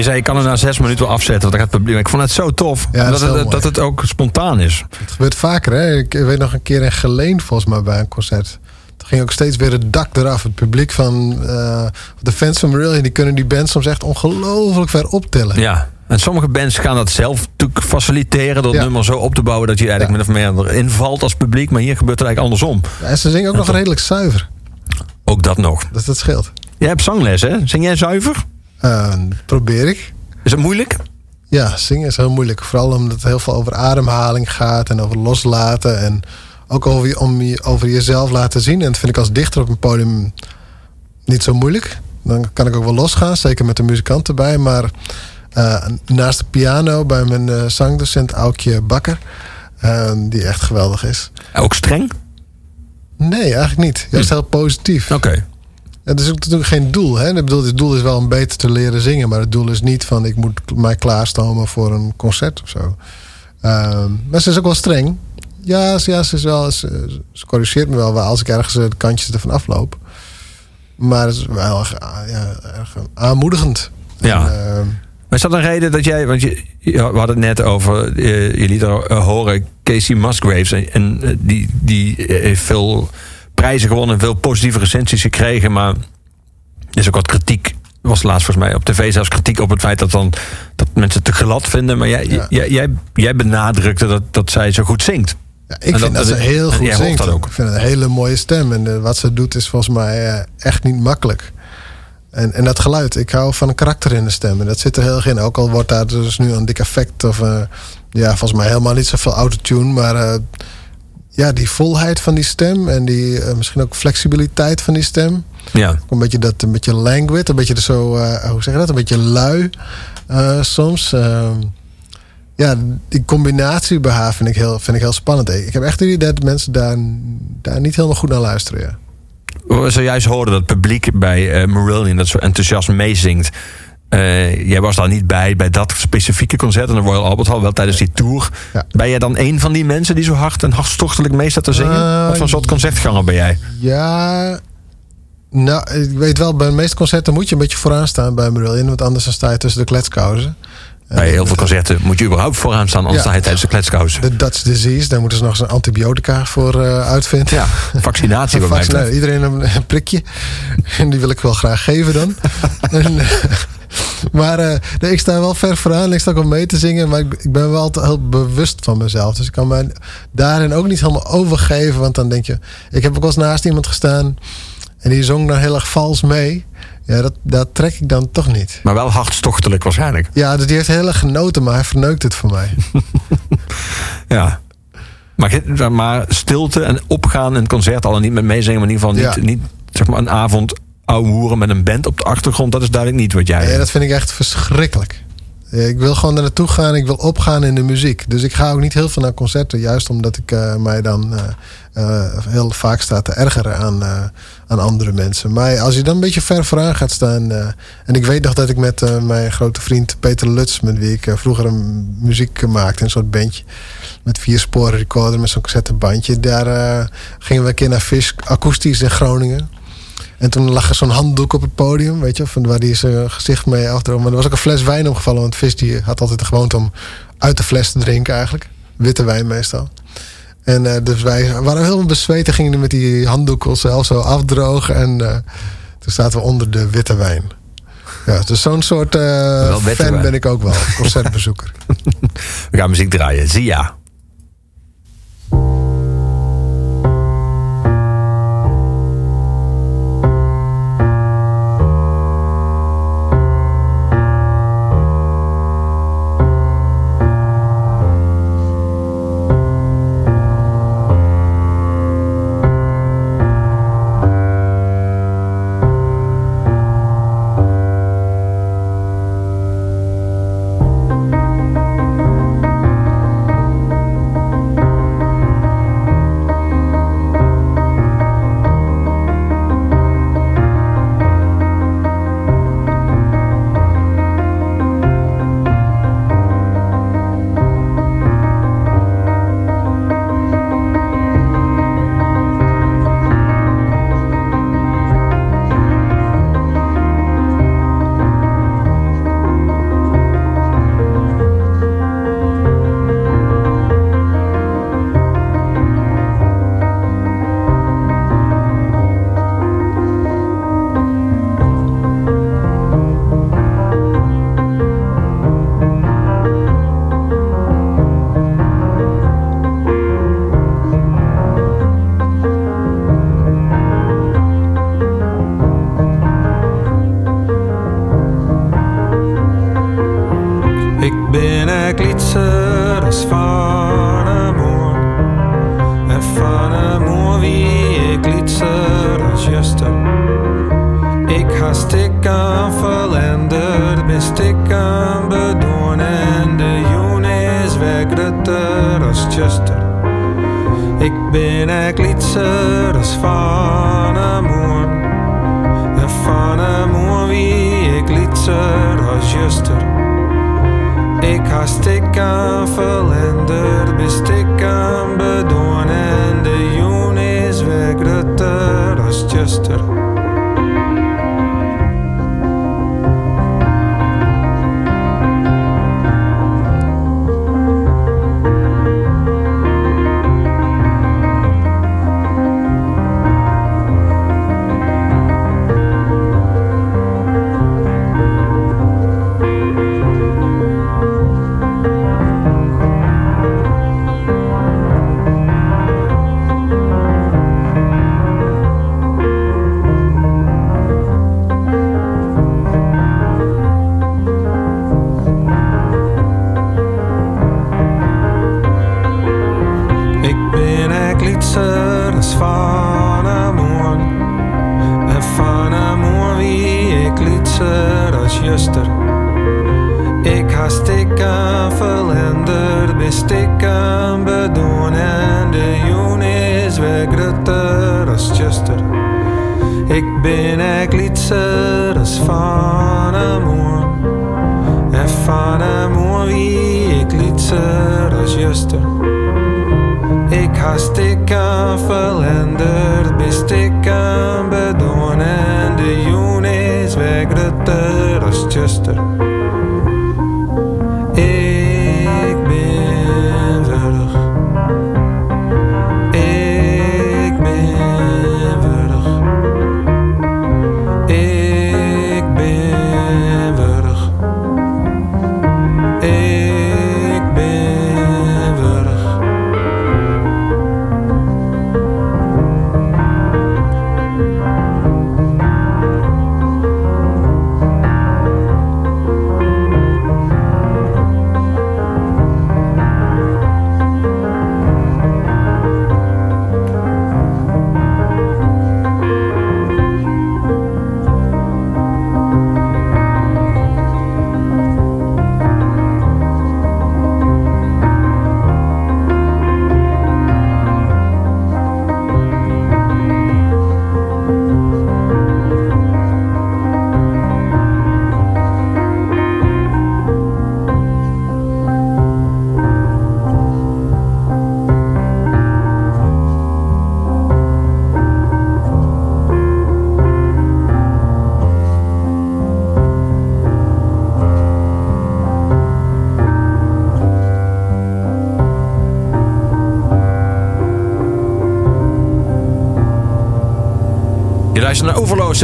je zei, ik kan er na zes minuten wel afzetten, want het publiek. Ik vond het zo tof. Ja, dat het, dat het ook spontaan is. Het gebeurt vaker, hè? Ik weet nog een keer in Geleen, volgens mij, bij een concert. Toen ging ook steeds weer het dak eraf. Het publiek van eh, de fans van Marillion... die kunnen die band soms echt ongelooflijk ver optillen. Ja. En sommige bands gaan dat zelf natuurlijk faciliteren... door het Ja. nummer zo op te bouwen dat je eigenlijk min of meer erin valt als publiek. Maar hier gebeurt het eigenlijk andersom. En ze zingen ook nog redelijk zuiver. Ook dat nog. Dus dat scheelt. Jij hebt zangles, hè? Zing jij zuiver? Eh, probeer ik. Is het moeilijk? Ja, zingen is heel moeilijk. Vooral omdat het heel veel over ademhaling gaat en over loslaten. En ook over, je- om je, over jezelf laten zien. En dat vind ik als dichter op een podium niet zo moeilijk. Dan kan ik ook wel losgaan, zeker met de muzikant erbij. Maar eh, naast de piano bij mijn eh, zangdocent Aukje Bakker... eh, die echt geweldig is. Ook streng? Nee, eigenlijk niet. Juist heel positief. Oké. Het is ook natuurlijk geen doel. Hè? Ik bedoel, het doel is wel om beter te leren zingen. Maar het doel is niet van ik moet mij klaarstomen voor een concert of zo. Ehm, maar ze is ook wel streng. Ja, ze, ja, ze, is wel, ze, ze corrigeert me wel wel als ik ergens eh, de kantjes ervan afloop. Maar het is wel erg, ah, ja, erg aanmoedigend. Ja. En, ehm, Maar is dat een reden dat jij... Want je, we hadden het net over... eh, je liet horen Casey Musgraves. En, en, eh, die, die heeft veel prijzen gewonnen... en veel positieve recensies gekregen. Maar er is ook wat kritiek... Er was laatst volgens mij op tv zelfs kritiek op het feit dat, dan, dat mensen het te glad vinden. Maar jij, Ja. jij, jij, jij benadrukte dat, dat zij zo goed zingt. Ja, ik En vind dat, dat- ze heel goed zingt. dat ook. Ik vind het een hele mooie stem. En eh, wat ze doet is volgens mij eh, echt niet makkelijk. En, en dat geluid, ik hou van een karakter in de stem. En dat zit er heel erg in. Ook al wordt daar dus nu een dik effect of... eh, ja, volgens mij helemaal niet zoveel autotune. Maar ja, die volheid van die stem... en die eh, misschien ook flexibiliteit van die stem... Ja. Een beetje dat, een beetje languid, een beetje zo, eh, hoe zeg je dat? Een beetje lui eh, soms. Ehm, ja, die combinatie bij haar vind ik heel, vind ik heel spannend. Ik heb echt het idee dat mensen daar, daar niet helemaal goed naar luisteren. Ja. We zojuist hoorden dat het publiek bij Marillion dat zo enthousiast meezingt. Eh, jij was daar niet bij, bij dat specifieke concert in de Royal Albert Hall, wel tijdens die tour. Ja. Ben jij dan een van die mensen die zo hard en hartstochtelijk mee staat te zingen? Eh, Wat voor soort concertganger ben jij? Ja, nou, ik weet wel, bij de meeste concerten moet je een beetje vooraan staan bij Marillion. Want anders dan sta je tussen de kletskousen. Bij heel veel concerten moet je überhaupt vooraan staan, anders sta je tijdens de kletskousen. De Dutch disease, daar moeten ze nog eens een antibiotica voor eh, uitvinden. Ja, vaccinatie bij mij. Iedereen een, prikje. En die wil ik wel graag geven dan. en, eh, maar eh, nee, ik sta wel ver vooraan. Ik sta ook wel mee te zingen. Maar ik, ik ben wel altijd heel bewust van mezelf. Dus ik kan mij daarin ook niet helemaal overgeven. Want dan denk je... Ik heb ook wel eens naast iemand gestaan. En die zong dan heel erg vals mee. Ja, dat, dat trek ik dan toch niet. Maar wel hartstochtelijk waarschijnlijk. Ja, dus die heeft heel erg genoten. Maar hij verneukt het voor mij. Ja. Maar, maar stilte en opgaan in het concert, al en niet met meezingen, maar in ieder geval niet, Ja. niet zeg maar een avond ouwe hoeren met een band op de achtergrond. Dat is duidelijk niet wat jij... Ja, dat vind ik echt verschrikkelijk. Ja, Ik wil gewoon er naartoe gaan. Ik wil opgaan in de muziek. Dus ik ga ook niet heel veel naar concerten. Juist omdat ik eh, mij dan eh, eh, heel vaak sta te ergeren aan, eh, aan andere mensen. Maar als je dan een beetje ver vooraan gaat staan. eh, en ik weet nog dat ik met eh, mijn grote vriend Peter Lutz... met wie ik eh, vroeger muziek maakte. Een soort bandje. Met vier sporen recorder met zo'n cassettebandje. Daar eh, gingen we een keer naar Fish Akoestisch in Groningen. En toen lag er zo'n handdoek op het podium, weet je, van waar hij zijn gezicht mee afdroog. Maar er was ook een fles wijn omgevallen, want Vis die had altijd de gewoonte om uit de fles te drinken eigenlijk. Witte wijn meestal. En eh, dus wij waren helemaal bezweet en gingen met die handdoek onszelf zo afdrogen. En eh, toen zaten we onder de witte wijn. Ja, dus zo'n soort eh, fan wijn. ben ik ook wel, concertbezoeker. We gaan muziek draaien. Zie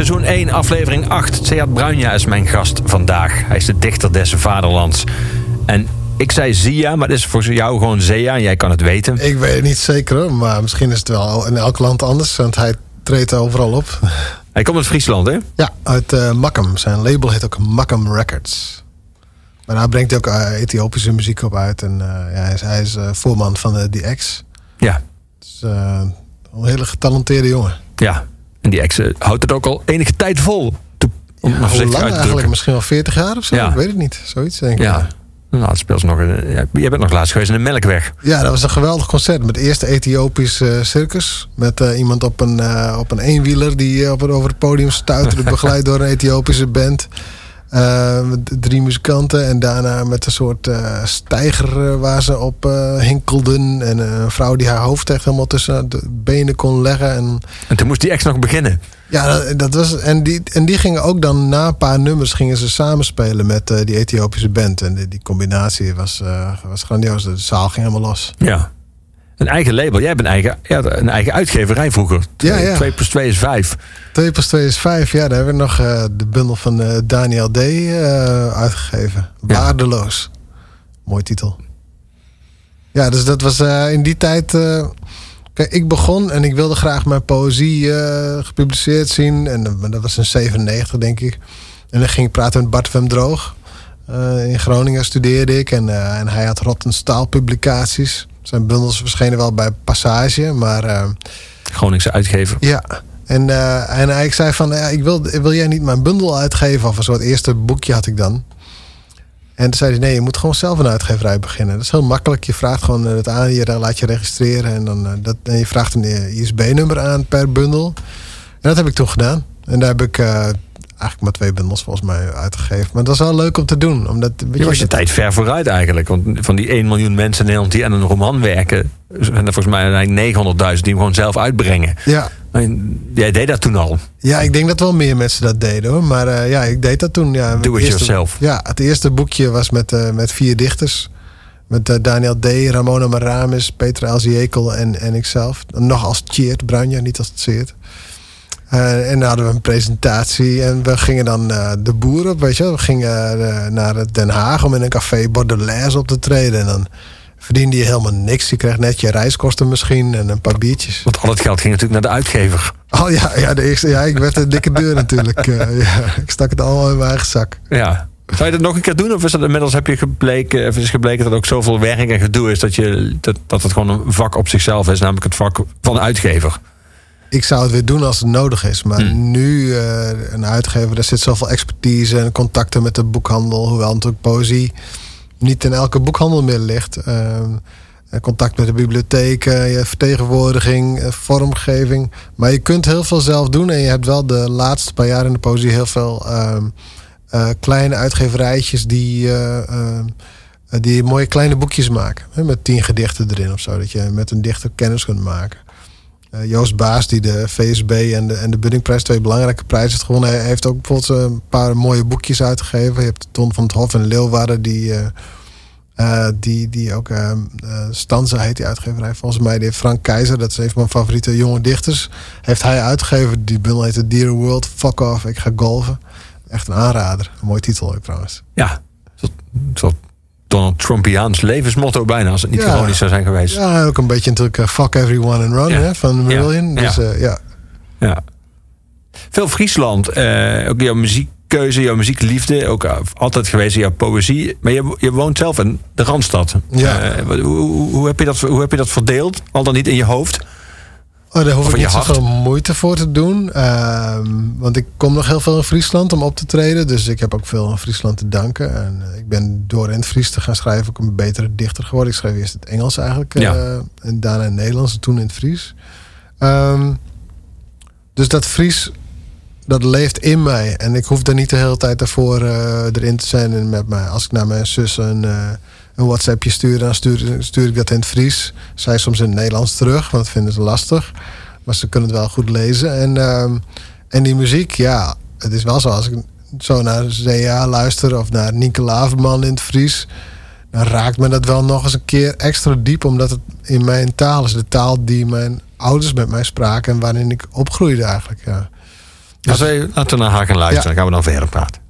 seizoen 1, aflevering 8. Seat Bruinja is mijn gast vandaag. Hij is de dichter des vaderlands. En ik zei Zia, maar het is voor jou gewoon Zea. En jij kan het weten. Ik weet het niet zeker, maar misschien is het wel in elk land anders. Want hij treedt overal op. Hij komt uit Friesland, hè? Ja, uit uh, Makkum. Zijn label heet ook Makkum Records. Maar hij brengt ook uh, Ethiopische muziek op uit. En uh, ja, hij is, hij is voorman van de The X. Ja. Dus, een hele getalenteerde jongen. Ja, en die ex houdt het ook al enige tijd vol. Om ja, hoe lang eigenlijk? Misschien wel 40 jaar of zo? Ja. Ik weet het niet. Zoiets denk ik. Ja. Nou, het speelt nog. Een, ja, jij bent nog laatst geweest in de Melkweg. Ja, dat was een geweldig concert. Met eerste Ethiopisch uh, circus. Met uh, iemand op een, uh, op een eenwieler die op, over het podium stuiterde. begeleid door een Ethiopische band. Met drie muzikanten. En daarna met een soort stijger waar ze op hinkelden. En een vrouw die haar hoofd echt helemaal tussen de benen kon leggen. En, en toen moest die ex nog beginnen. Ja, dat, dat, was, en, die, en die gingen ook dan na een paar nummers gingen ze samenspelen met uh, die Ethiopische band. En die, die combinatie was, uh, was grandioos. De zaal ging helemaal los. Ja. Een eigen label. Jij hebt een eigen, ja, een eigen uitgeverij vroeger. Ja, ja. 2 plus 2 is 5. 2 plus 2 is 5, ja. Daar hebben we nog uh, de bundel van Daniel D. uitgegeven. Waardeloos. Ja. Mooi titel. Ja, dus dat was in die tijd... Kijk, ik begon en ik wilde graag mijn poëzie uh, gepubliceerd zien. En dat was in 97, denk ik. En dan ging ik praten met Bart van Droog. Eh, in Groningen studeerde ik en, eh, en hij had Rotten Staal publicaties. Zijn bundels verschenen wel bij Passage, maar eh, Groningse uitgever. ja. En, en hij zei van, ja, ik wil, wil jij niet mijn bundel uitgeven? Of een soort eerste boekje had ik dan. En toen zei hij, nee, je moet gewoon zelf een uitgeverij beginnen. Dat is heel makkelijk. Je vraagt gewoon het aan, je laat je registreren. En, dan, dat, en je vraagt een ISB-nummer aan per bundel. En dat heb ik toen gedaan. En daar heb ik eigenlijk maar twee bundels volgens mij uitgegeven. Maar dat was wel leuk om te doen. Omdat, Je was je tijd ver vooruit eigenlijk. Want van die 1 miljoen mensen in Nederland die aan een roman werken... zijn er volgens mij uiteindelijk 900.000 die hem gewoon zelf uitbrengen. Ja, En jij deed dat toen al. Ja, ik denk dat wel meer mensen dat deden hoor. Maar eh, ja, ik deed dat toen. Ja, Do Het it eerste- yourself. Ja, het eerste boekje was met, eh, met vier dichters. Met eh, Daniel D., Ramona Maramis, Peter Elziekel en, en ikzelf. Nog als Tjeerd Branja, niet als het Eh, en dan hadden we een presentatie en we gingen dan eh, de boeren op, weet je. We gingen eh, naar Den Haag om in een café Bordelaise op te treden. En dan verdiende je helemaal niks. Je kreeg net je reiskosten misschien en een paar biertjes. Want al het geld ging natuurlijk naar de uitgever. Oh ja, ja, de eerste, ja ik werd een dikke deur natuurlijk. Ja, ik stak het allemaal in mijn eigen zak. Ja. Zou je dat nog een keer doen? Of is dat inmiddels heb je gebleken, of is gebleken dat er ook zoveel werk en gedoe is dat, je, dat, dat het gewoon een vak op zichzelf is, namelijk het vak van de uitgever? Ik zou het weer doen als het nodig is. Maar Hmm. nu, eh, een uitgever, daar zit zoveel expertise en contacten met de boekhandel. Hoewel natuurlijk poëzie niet in elke boekhandel meer ligt. Ehm, eh, contact met de bibliotheken, je vertegenwoordiging, eh, vormgeving. Maar je kunt heel veel zelf doen. En je hebt wel de laatste paar jaar in de poëzie heel veel ehm, eh, kleine uitgeverijtjes die, eh, ehm, eh, die mooie kleine boekjes maken. Hè, met tien gedichten erin of zo. Dat je met een dichter kennis kunt maken. Eh, Joost Baas, die de VSB en de, en de Buddingprijs, twee belangrijke prijzen heeft gewonnen, heeft ook bijvoorbeeld eh, een paar mooie boekjes uitgegeven. Je hebt Ton van het Hof en Leeuwarden, die, eh, die, die ook uh, Stanza heet die uitgeverij. Volgens mij, heeft Frank Keizer, dat is een van mijn favoriete jonge dichters, heeft hij uitgegeven. Die bundel heet The Dear World, Fuck Off, Ik Ga Golven. Echt een aanrader. Een mooi titel ook trouwens. Ja, soort Donald Trumpiaans levensmotto bijna, als het niet Ja. ironisch zou zijn geweest. Ja, ook een beetje natuurlijk eh, Fuck Everyone and Run Ja. hè, van Marillion. Ja. Dus Ja. eh, ja. Ja. Veel Friesland, eh, ook jouw muziekkeuze, jouw muziekliefde, ook altijd geweest jouw poëzie. Maar je, je woont zelf in de Randstad. Ja. Hoe, hoe heb je dat, hoe heb je dat verdeeld? Al dan niet in je hoofd? Oh, daar hoef ik niet zoveel moeite voor te doen. Ehm, want ik kom nog heel veel in Friesland om op te treden. Dus ik heb ook veel aan Friesland te danken. En eh, ik ben door in het Fries te gaan schrijven ook een betere dichter geworden. Ik schreef eerst het Engels eigenlijk. eh, Ja. en daarna in het Nederlands en toen in het Fries. Ehm, dus dat Fries, dat leeft in mij. En ik hoef er niet de hele tijd daarvoor eh, erin te zijn. En met mij. Als ik naar mijn zus eh, een WhatsAppje stuur, dan stuur, stuur ik dat in het Fries. Zij soms in het Nederlands terug, want dat vinden ze lastig. Maar ze kunnen het wel goed lezen. En, ehm, en die muziek, ja, het is wel zo. Als ik zo naar Zea luister of naar Nienke Laverman in het Fries... dan raakt me dat wel nog eens een keer extra diep... omdat het in mijn taal is. De taal die mijn ouders met mij spraken... en waarin ik opgroeide eigenlijk, ja. Wij, laten we naar haar gaan luisteren, dan gaan we dan verder praten.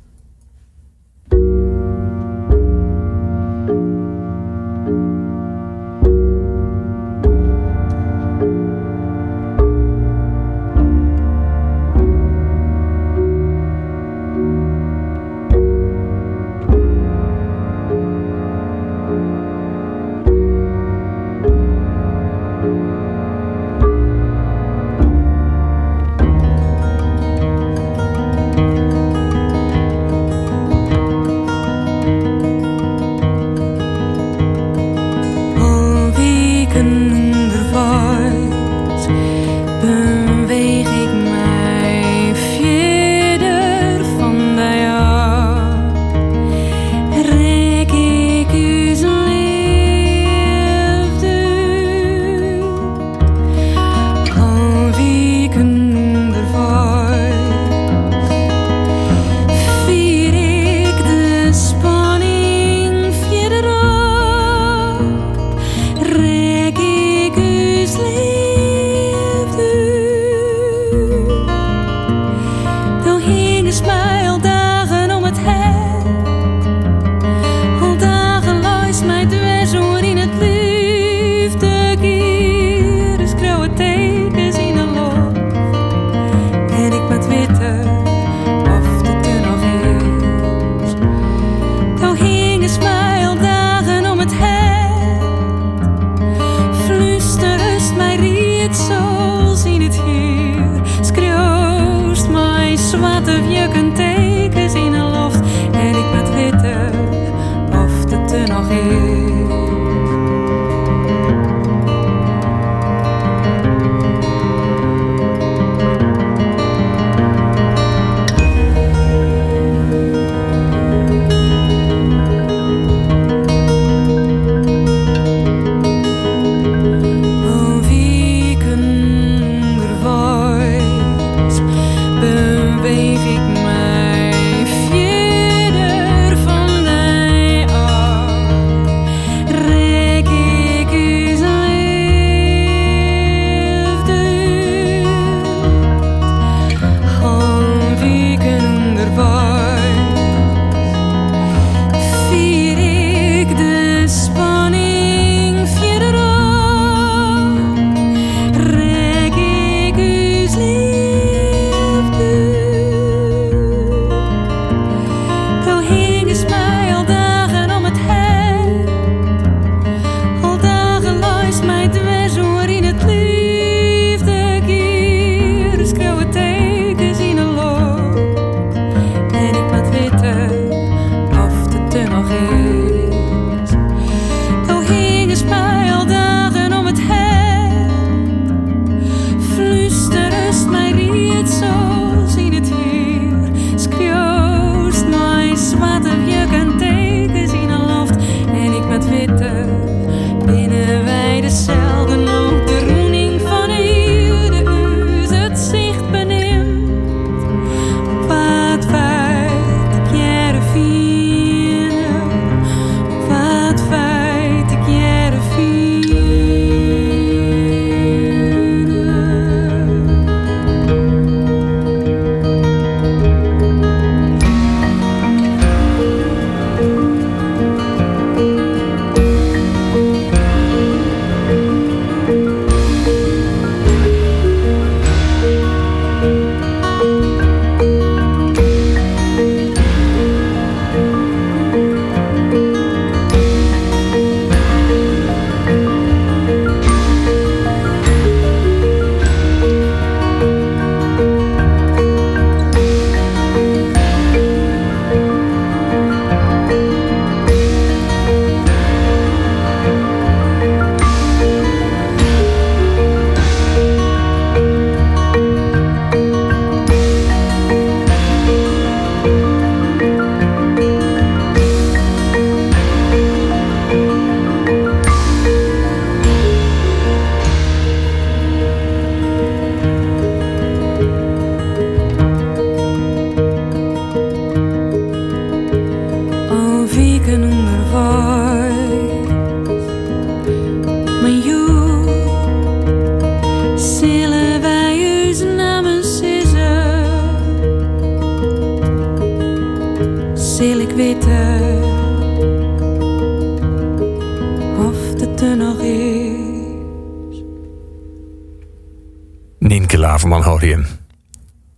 Laverman hoor je.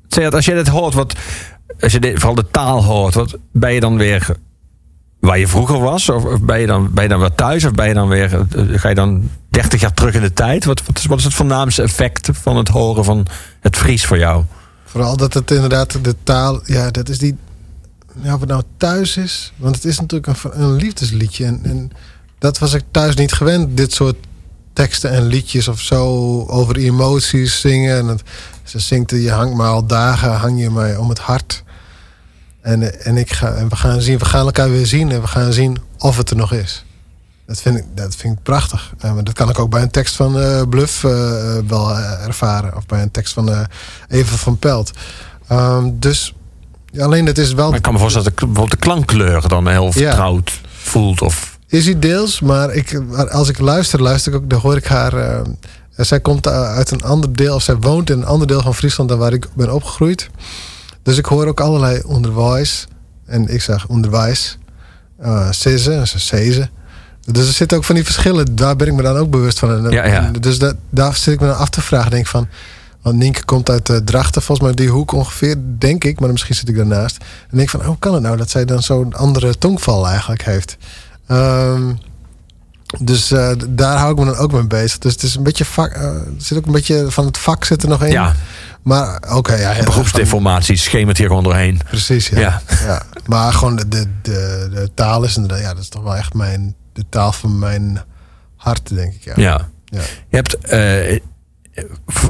Zeg, als je dit hoort, wat, als je dit, vooral de taal hoort, wat, ben je dan weer waar je vroeger was? Of, of ben, je dan, ben je dan weer thuis? Of ben je dan weer, eh, ga je dan 30 jaar terug in de tijd? Wat, wat, is, wat is het voornaamste effect van het horen van het Fries voor jou? Vooral dat het inderdaad de taal, ja, dat is die. Ja, of het nou thuis is, want het is natuurlijk een, een liefdesliedje. En, en dat was ik thuis niet gewend, dit soort teksten en liedjes of zo over emoties zingen. En het, ze zingt, je hangt me al dagen, hang je mij om het hart. En, en, ik ga, en we gaan zien, we gaan elkaar weer zien en we gaan zien of het er nog is. Dat vind ik, dat vind ik prachtig. Maar dat kan ik ook bij een tekst van eh, Bluff eh, wel eh, ervaren. Of bij een tekst van Eva van Pelt. Ehm, dus alleen het is wel... Maar ik kan me voorstellen dat de, bijvoorbeeld de klankkleur dan heel vertrouwd voelt. Of, Is hij deels, maar ik, als ik luister, luister ik ook, dan hoor ik haar. eh, zij komt uit een ander deel, of zij woont in een ander deel van Friesland dan waar ik ben opgegroeid. Dus ik hoor ook allerlei onderwijs. En ik zeg onderwijs. Uh. Dus er zitten ook van die verschillen. Daar ben ik me dan ook bewust van. En, Ja, ja. en dus dat, daar zit ik me dan af te vragen. Denk van, want Nienke komt uit uh, Drachten, volgens mij die hoek ongeveer, denk ik. Maar misschien zit ik daarnaast. En denk ik van, hoe kan het nou dat zij dan zo'n andere tongval eigenlijk heeft? Ehm, dus uh, daar hou ik me dan ook mee bezig. Dus het is een beetje vak, uh, er zit ook een beetje van het vak zit er nog in. Ja. Maar oké, okay, ja. Beroepsdeformatie schemert hier gewoon doorheen. Precies, ja. Ja. ja. Maar gewoon de, de, de, de taal is inderdaad, ja, dat is toch wel echt mijn, de taal van mijn hart, denk ik. Ja. Ja. Ja. Je hebt eh,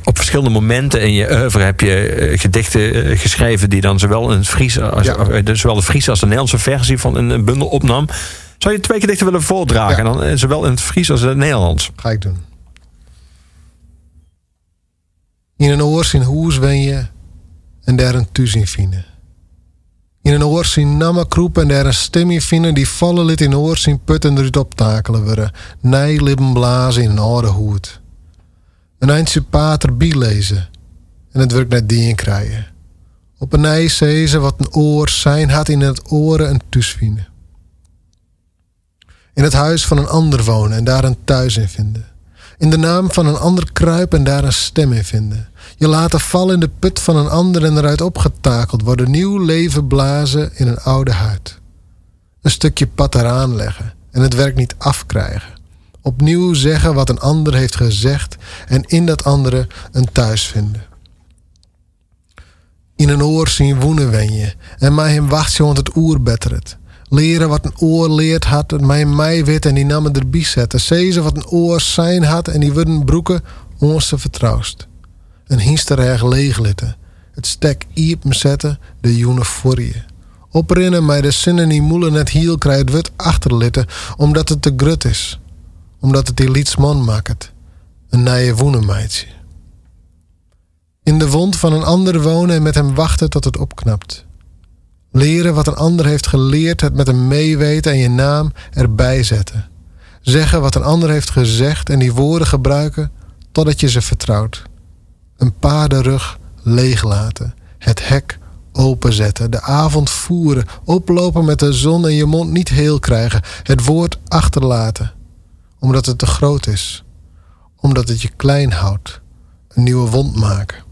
op verschillende momenten in je oeuvre heb je eh, gedichten eh, geschreven die dan zowel in het Fries als Ja. eh, zowel de Friese als de Nederlandse versie van een, een bundel opnam. Zou je twee gedichten willen voordragen? Ja. En dan eh, zowel in het Fries als in het Nederlands. Ga ik doen. In een oor zien hoes wen je en daar een thuis in vinden. In een oor zien namme kroep en daar een stem in vinden die vallen lid in oor zien put en eruit optakelen worden. Nee lippen blazen in een oude hoed. Een eindje pater bielezen en het werk net die in krijgen. Op een nee zezen wat een oor zijn had in het oren een thuis vinden. In het huis van een ander wonen en daar een thuis in vinden. In de naam van een ander kruipen en daar een stem in vinden. Je laten vallen in de put van een ander en eruit opgetakeld worden. Nieuw leven blazen in een oude huid. Een stukje pad eraan leggen en het werk niet afkrijgen. Opnieuw zeggen wat een ander heeft gezegd en in dat andere een thuis vinden. In een oor zien woenen wen je en mij hem wacht je want het oer bettert. Leren wat een oor leert had en mij wit en die namen erbij zetten. Zezen wat een oor zijn had en die worden broeken ons te vertrouwst. Een hiester erg leeglitten. Het stek iep zetten, de joene voor je. Oprinnen mij de zinnen niet moelen net hiel krijgt wut achterlitten, omdat het te grut is. Omdat het die lietsman maakt. Een nije woenemeidje. In de wond van een ander wonen en met hem wachten tot het opknapt. Leren wat een ander heeft geleerd, het met hem meeweten en je naam erbij zetten. Zeggen wat een ander heeft gezegd en die woorden gebruiken totdat je ze vertrouwt. Een paardenrug leeglaten, het hek openzetten, de avond voeren, oplopen met de zon en je mond niet heel krijgen, het woord achterlaten, omdat het te groot is, omdat het je klein houdt, een nieuwe wond maken.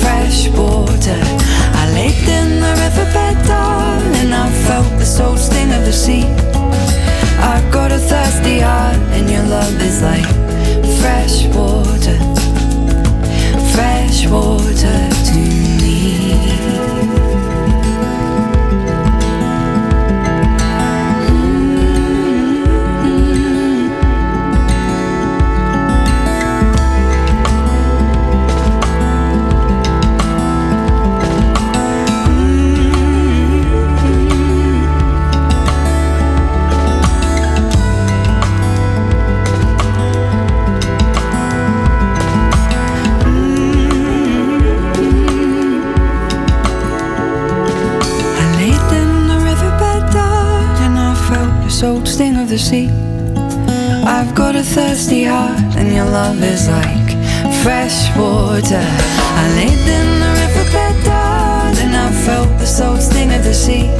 Fresh water. I laid in the riverbed, darling. And I felt the salt sting of the sea. I've got a thirsty heart, and your love is like fresh water. Fresh water to me. The sea. I've got a thirsty heart, and your love is like fresh water. I laid in the riverbed, darling, I felt the salt sting of the sea.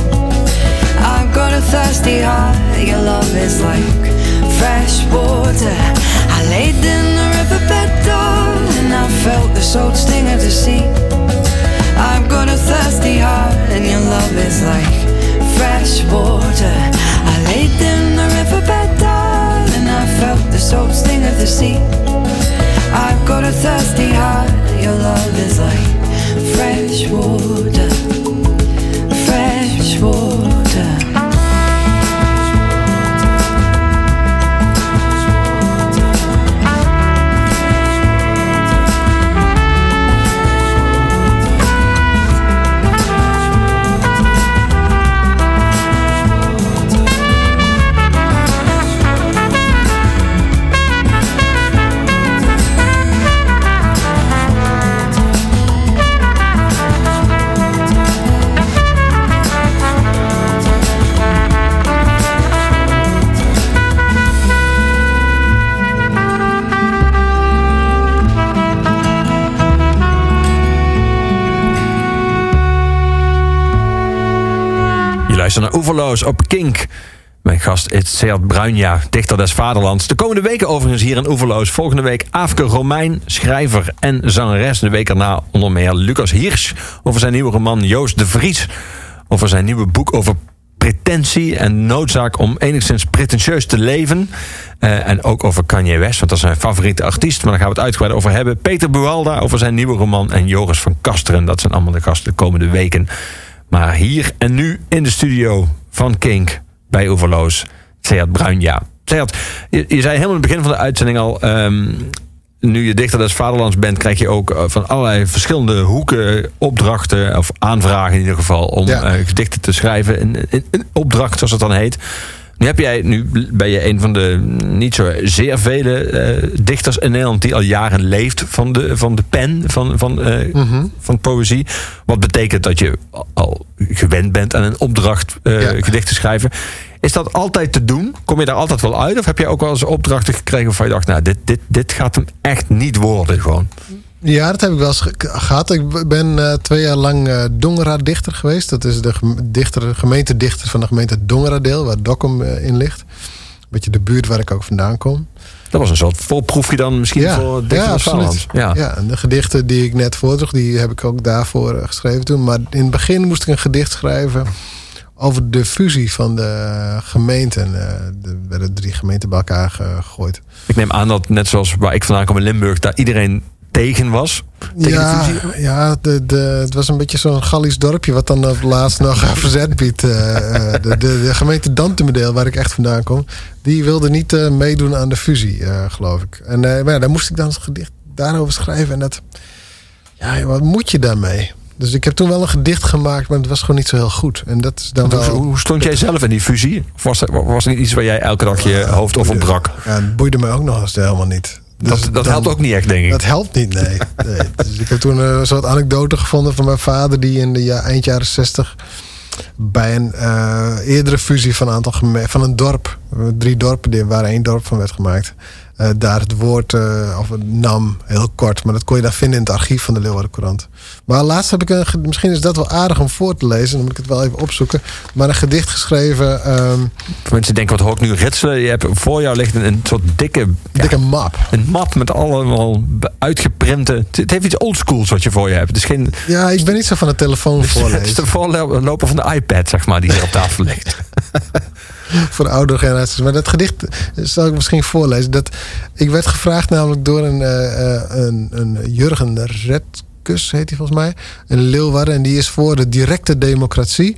I've got a thirsty heart, and your love is like fresh water. I laid in the riverbed, darling, I felt the salt sting of the sea. I've got a thirsty heart, and your love is like fresh water. I laid in the riverbed, darling, I felt the salt sting of the sea. I've got a thirsty heart, your love is like fresh water, Je luistert naar Oeverloos op Kink. Mijn gast is Seat Bruinja, dichter des vaderlands. De komende weken overigens hier in Oeverloos. Volgende week Aafke Romein, schrijver en zangeres. De week erna onder meer Lucas Hirsch over zijn nieuwe roman Joost de Vries. Over zijn nieuwe boek over pretentie en noodzaak om enigszins pretentieus te leven. Eh, en ook over Kanye West, want dat is zijn favoriete artiest. Maar daar gaan we het uitgebreid over hebben. Peter Bualda over zijn nieuwe roman. En Joris van Kasteren, dat zijn allemaal de gasten de komende weken. Maar hier en nu in de studio van Kink bij Overloos, Seat Bruinja. Seat, je, je zei helemaal in het begin van de uitzending al... ehm, nu je dichter des vaderlands bent, krijg je ook eh, van allerlei verschillende hoeken opdrachten, of aanvragen in ieder geval, om Ja. eh, gedichten te schrijven. Een, een, een opdracht, zoals het dan heet. Nu, heb jij, nu ben je een van de niet zo zeer vele eh, dichters in Nederland die al jaren leeft van de, van de pen, van, van, eh, Mhm. van poëzie. Wat betekent dat je al gewend bent aan een opdracht eh, Ja. gedicht te schrijven. Is dat altijd te doen? Kom je daar altijd wel uit? Of heb je ook wel eens opdrachten gekregen waarvan je dacht, nou, dit, dit, dit gaat hem echt niet worden gewoon? Ja, dat heb ik wel eens ge- gehad. Ik ben eh, twee jaar lang eh Dongera-dichter geweest. Dat is de gem- dichter, gemeentedichter van de gemeente Dongeradeel, waar Dokkum eh, in ligt. Een beetje de buurt waar ik ook vandaan kom. Dat was een soort voorproefje dan misschien voor Dichter ja, absoluut. Ja. Ja. en de gedichten die ik net voordroeg, die heb ik ook daarvoor geschreven toen. Maar in het begin moest ik een gedicht schrijven over de fusie van de gemeenten. Er werden drie gemeenten bij elkaar gegooid. Ik neem aan dat net zoals waar ik vandaan kom in Limburg, daar iedereen tegen was. Tegen ja, de fusie. ja de, de, het was een beetje zo'n Gallisch dorpje... wat dan op laatst nog verzet biedt. Eh, eh, de, de, de gemeente Dantemedeel, waar ik echt vandaan kom... die wilde niet eh, meedoen aan de fusie, geloof ik. En maar ja, daar moest ik dan een gedicht daarover schrijven. En dat... Ja, wat moet je daarmee? Dus ik heb toen wel een gedicht gemaakt... maar het was gewoon niet zo heel goed. En dat is dan wel... hoe, stond jij zelf in die fusie? Of was, was niet iets waar jij elke dag je hoofd over brak? Ja, het boeide mij ook nog eens helemaal niet. Dus Dat, dat dan- helpt ook niet echt, denk ik. Dat helpt niet, nee. nee. Dus ik heb toen eh, een soort anekdote gevonden van mijn vader... die in de ja, eind jaren 60 bij een eh, eerdere fusie van een aantal van een dorp... eh, drie dorpen die- waar één dorp van werd gemaakt... eh, daar het woord, eh, of nam, heel kort... maar dat kon je daar vinden in het archief van de Leeuwarden Courant. Maar laatst heb ik een... Misschien is dat wel aardig om voor te lezen... dan moet ik het wel even opzoeken. Maar een gedicht geschreven... Voor mensen denken, wat hoor ik nu ritselen? Je hebt voor jou ligt een, een soort dikke, dikke map. een map met allemaal uitgeprinte... Het, het heeft iets oldschools wat je voor je hebt. Is geen... Ja, ik ben niet zo van de telefoon is, het is voorlezen. de voorloper van de iPad, zeg maar, die hier op tafel ligt. voor de oudere generaties. Maar dat gedicht zal ik misschien voorlezen. Dat, ik werd gevraagd namelijk door een, eh, eh, een, een Jurgen Redkus, heet hij volgens mij. Een Leeuwarden. En die is voor de directe democratie.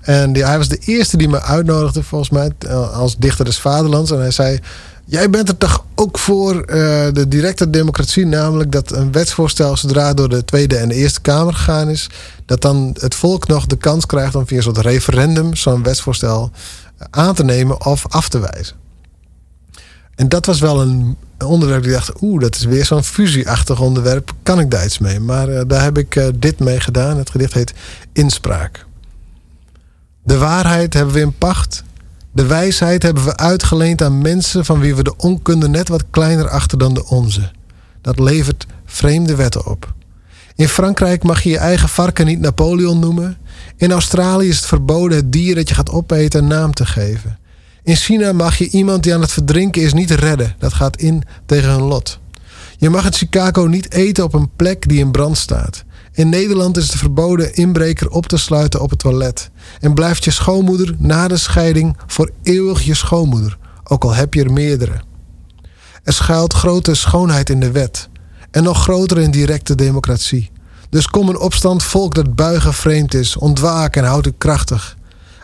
En die, hij was de eerste die me uitnodigde, volgens mij, eh, als dichter des vaderlands. En hij zei... Jij bent er toch ook voor de directe democratie, namelijk dat een wetsvoorstel zodra door de Tweede en de Eerste Kamer gegaan is, dat dan het volk nog de kans krijgt om via soort referendum zo'n wetsvoorstel aan te nemen of af te wijzen. En dat was wel een onderwerp die dacht, oeh, dat is weer zo'n fusieachtig onderwerp. Kan ik daar iets mee? Maar eh, daar heb ik eh, dit mee gedaan. Het gedicht heet Inspraak. De waarheid hebben we in pacht. De wijsheid hebben we uitgeleend aan mensen van wie we de onkunde net wat kleiner achten dan de onze. Dat levert vreemde wetten op. In Frankrijk mag je je eigen varken niet Napoleon noemen. In Australië is het verboden het dier dat je gaat opeten een naam te geven. In China mag je iemand die aan het verdrinken is niet redden. Dat gaat in tegen hun lot. Je mag in Chicago niet eten op een plek die in brand staat. In Nederland is het verboden inbreker op te sluiten op het toilet. En blijft je schoonmoeder na de scheiding voor eeuwig je schoonmoeder, ook al heb je er meerdere. Er schuilt grote schoonheid in de wet. En nog groter in directe democratie. Dus kom een opstand volk dat buigen vreemd is, ontwaak en houd u krachtig.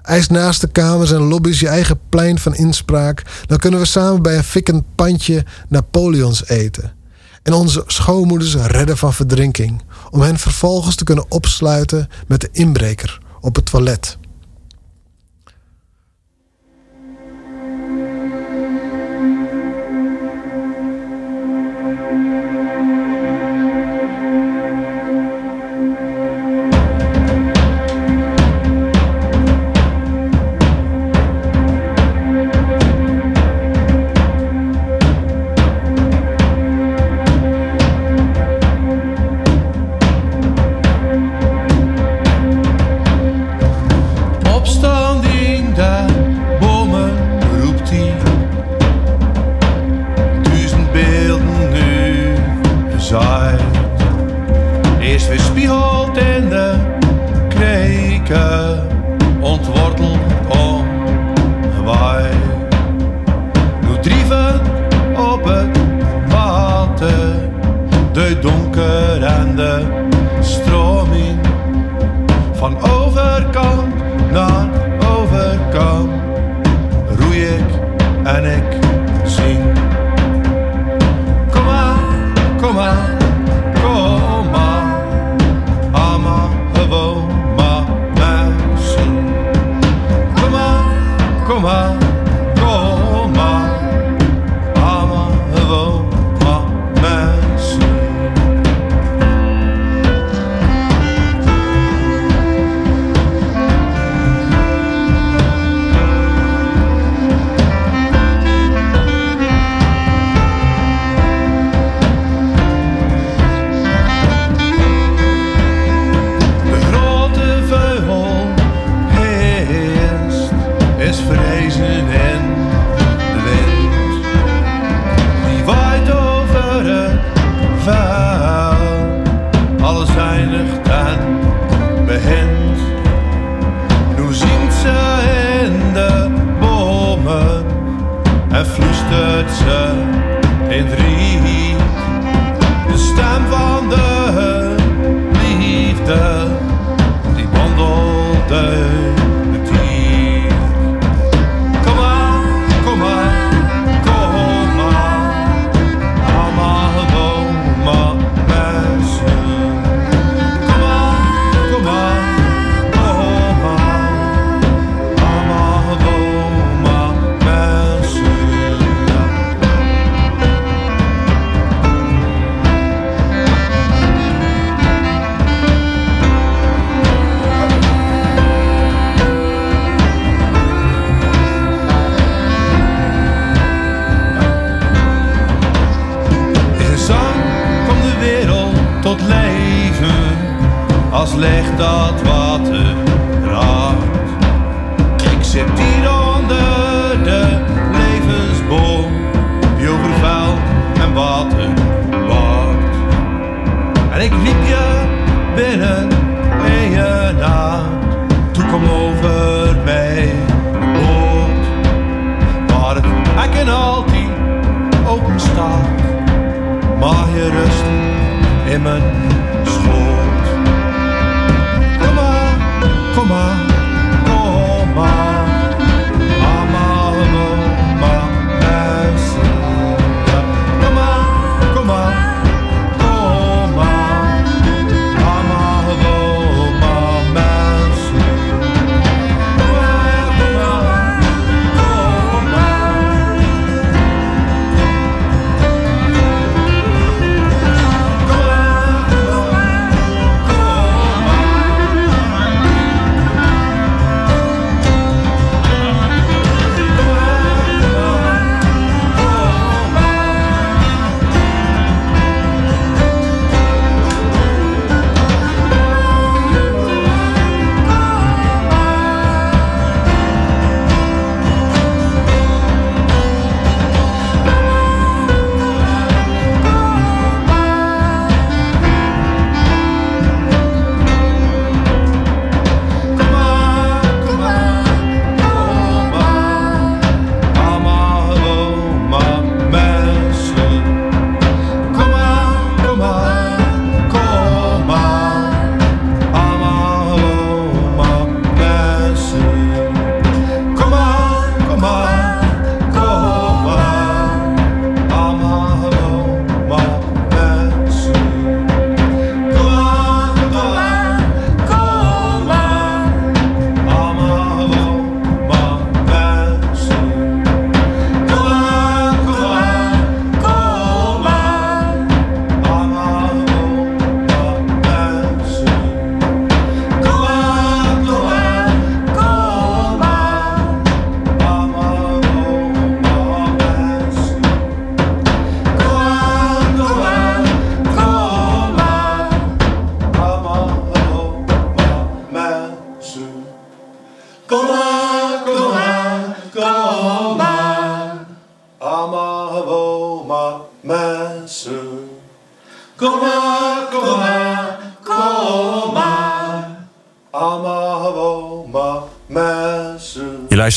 Eis naast de kamers en lobby's je eigen plein van inspraak. Dan kunnen we samen bij een fikkend pandje Napoleons eten. En onze schoonmoeders redden van verdrinking. Om hen vervolgens te kunnen opsluiten met de inbreker op het toilet.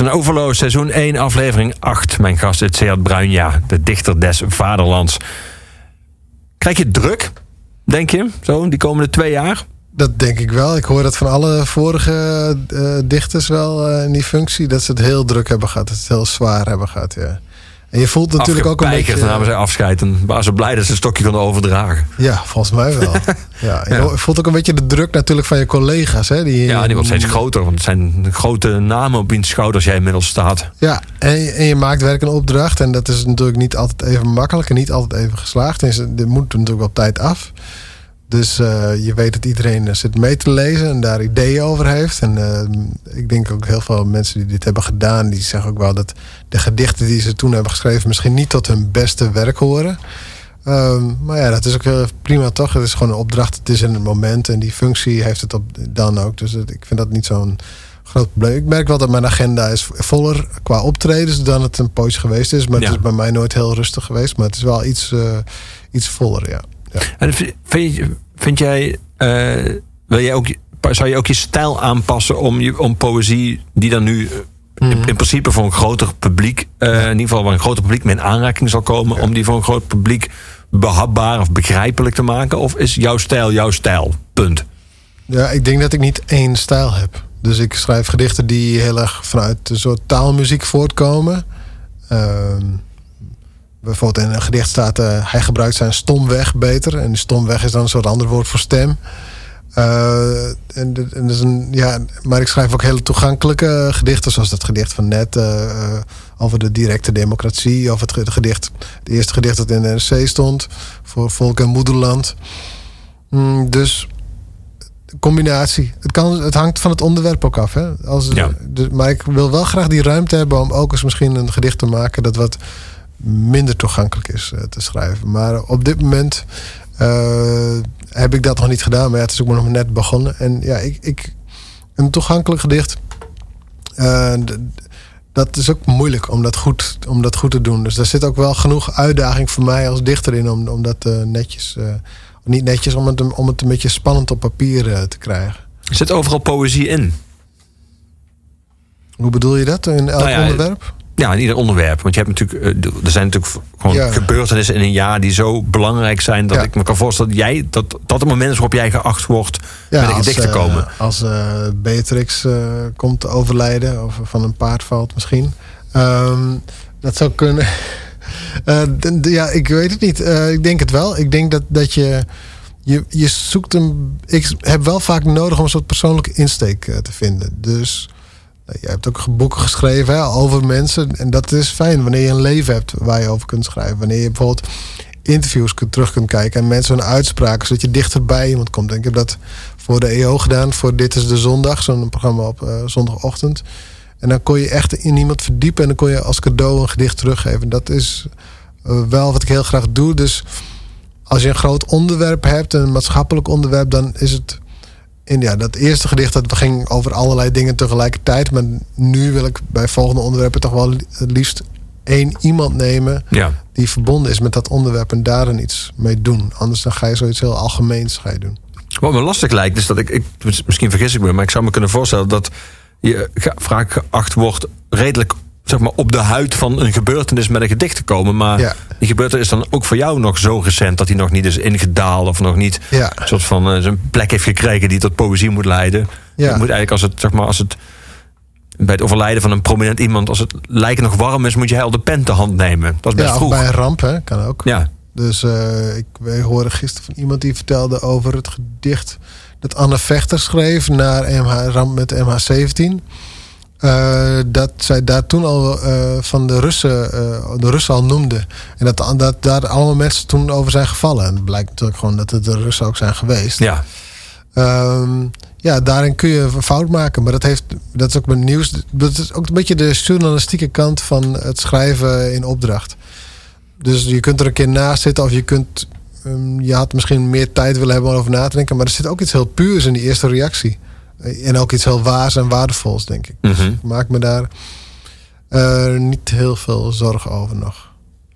Naar Overloos, seizoen 1, aflevering 8. Mijn gast is Seat Bruinja, de dichter des vaderlands. Krijg je druk, denk je, zo, die komende twee jaar? Dat denk ik wel. Ik hoor dat van alle vorige eh, dichters wel eh, in die functie. Dat ze het heel druk hebben gehad. Dat ze het heel zwaar hebben gehad, ja. En je voelt natuurlijk ook een beetje... namen zij afscheid en waren ze blij dat ze het stokje konden overdragen. Ja, volgens mij wel. ja, je Ja. voelt ook een beetje de druk natuurlijk van je collega's. Hè, die, Ja, die wordt steeds groter, want het zijn grote namen op wiens schouders jij inmiddels staat. Ja, en, je- en je maakt werk een opdracht. En dat is natuurlijk niet altijd even makkelijk en niet altijd even geslaagd. En ze- dit moet natuurlijk op tijd af. Dus eh, je weet dat iedereen eh, zit mee te lezen en daar ideeën over heeft. En eh, ik denk ook heel veel mensen die dit hebben gedaan, die zeggen ook wel dat de gedichten die ze toen hebben geschreven misschien niet tot hun beste werk horen. Ehm, maar ja, dat is ook prima toch? Het is gewoon een opdracht, het is in het moment en die functie heeft het op dan ook. Dus ik vind dat niet zo'n groot probleem. Ik merk wel dat mijn agenda is voller qua optredens dan het een poosje geweest is. Maar Ja. het is bij mij nooit heel rustig geweest. Maar het is wel iets, iets voller, ja. Ja. En vind, vind jij, eh, wil jij ook, zou je ook je stijl aanpassen om, je, om poëzie die dan nu eh, in, in principe voor een groter publiek, eh, in ieder geval waar een groter publiek mee in aanraking zal komen, om die voor een groot publiek behapbaar of begrijpelijk te maken? Of is jouw stijl jouw stijl? Punt. Ja, ik denk dat ik niet één stijl heb. Dus ik schrijf gedichten die heel erg vanuit een soort taalmuziek voortkomen. Ehm, bijvoorbeeld in een gedicht staat... eh, hij gebruikt zijn stomweg beter. En die stomweg is dan een soort ander woord voor stem. Eh, en, en is een, ja, maar ik schrijf ook hele toegankelijke gedichten... zoals dat gedicht van net eh, over de directe democratie... of het gedicht, het eerste gedicht dat in de NRC stond... voor Volk en Moederland. Mm, dus combinatie. Het, kan, het hangt van het onderwerp ook af. Hè? Als, Ja. de- maar ik wil wel graag die ruimte hebben om ook eens misschien een gedicht te maken dat wat minder toegankelijk is eh, te schrijven. Maar op dit moment eh, heb ik dat nog niet gedaan. Maar ja, het is ook maar nog net begonnen. En ja, ik, ik, een toegankelijk gedicht. eh, dat is ook moeilijk om dat, goed, om dat goed te doen. Dus daar zit ook wel genoeg uitdaging voor mij als dichter in om, om dat netjes. niet netjes, om het, om het een beetje spannend op papier te krijgen. Er zit overal poëzie in. Hoe bedoel je dat in elk Nou ja, onderwerp? Ja, in ieder onderwerp. Want je hebt natuurlijk, eh, er zijn natuurlijk gewoon Ja. gebeurtenissen in een jaar die zo belangrijk zijn dat Ja. ik me kan voorstellen dat jij dat dat het moment is waarop jij geacht wordt met een gedicht te eh, komen. als eh, Beatrix komt te overlijden of van een paard valt misschien. Ehm, dat zou kunnen. Ja, ik weet het niet. Ik denk het wel. Ik denk dat, dat je, je... Je zoekt een... Ik heb wel vaak nodig om een soort persoonlijke insteek te vinden. Dus... Je hebt ook boeken geschreven hè, over mensen. En dat is fijn wanneer je een leven hebt waar je over kunt schrijven. Wanneer je bijvoorbeeld interviews kunt, terug kunt kijken en mensen hun uitspraken, zodat je dichter bij iemand komt. En ik heb dat voor de EO gedaan, voor Dit is de Zondag, zo'n programma op eh, zondagochtend. En dan kon je echt in iemand verdiepen en dan kon je als cadeau een gedicht teruggeven. Dat is eh, wel wat ik heel graag doe. Dus als je een groot onderwerp hebt, een maatschappelijk onderwerp, dan is het. In, ja, dat eerste gedicht dat ging over allerlei dingen tegelijkertijd. Maar nu wil ik bij volgende onderwerpen toch wel het liefst één iemand nemen Ja. die verbonden is met dat onderwerp en daar dan iets mee doen. Anders dan ga je zoiets heel algemeens ga je doen. Wat me lastig lijkt is dat ik, ik misschien vergis ik me, maar ik zou me kunnen voorstellen dat je vaak geacht wordt redelijk zeg maar, op de huid van een gebeurtenis met een gedicht te komen. Maar Ja. die gebeurtenis is dan ook voor jou nog zo recent dat hij nog niet is ingedaald of nog niet Ja. een soort van eh, zijn plek heeft gekregen die tot poëzie moet leiden. Ja. Je moet eigenlijk als het, zeg maar, als het bij het overlijden van een prominent iemand, als het lijken nog warm is, moet je al de pen te hand nemen. Dat is best Ja, vroeg. bij een ramp, hè, kan ook. Ja. Dus eh, ik wij hoorde gisteren van iemand die vertelde over het gedicht dat Anne Vechter schreef naar MH, ramp met MH17. Eh, dat zij daar toen al eh, van de Russen, eh, de Russen al noemde. En dat, dat daar allemaal mensen toen over zijn gevallen. En het blijkt natuurlijk gewoon dat het de Russen ook zijn geweest. Ja. Ehm, ja, daarin kun je een fout maken. Maar dat, heeft, dat is ook mijn nieuws. Dat is ook een beetje de journalistieke kant van het schrijven in opdracht. Dus je kunt er een keer naast zitten of je kunt. ehm, je had misschien meer tijd willen hebben om over na te denken. Maar er zit ook iets heel puurs in die eerste reactie. En ook iets heel waars en waardevols, denk ik. Dus Mhm. ik maak me daar eh, niet heel veel zorgen over nog.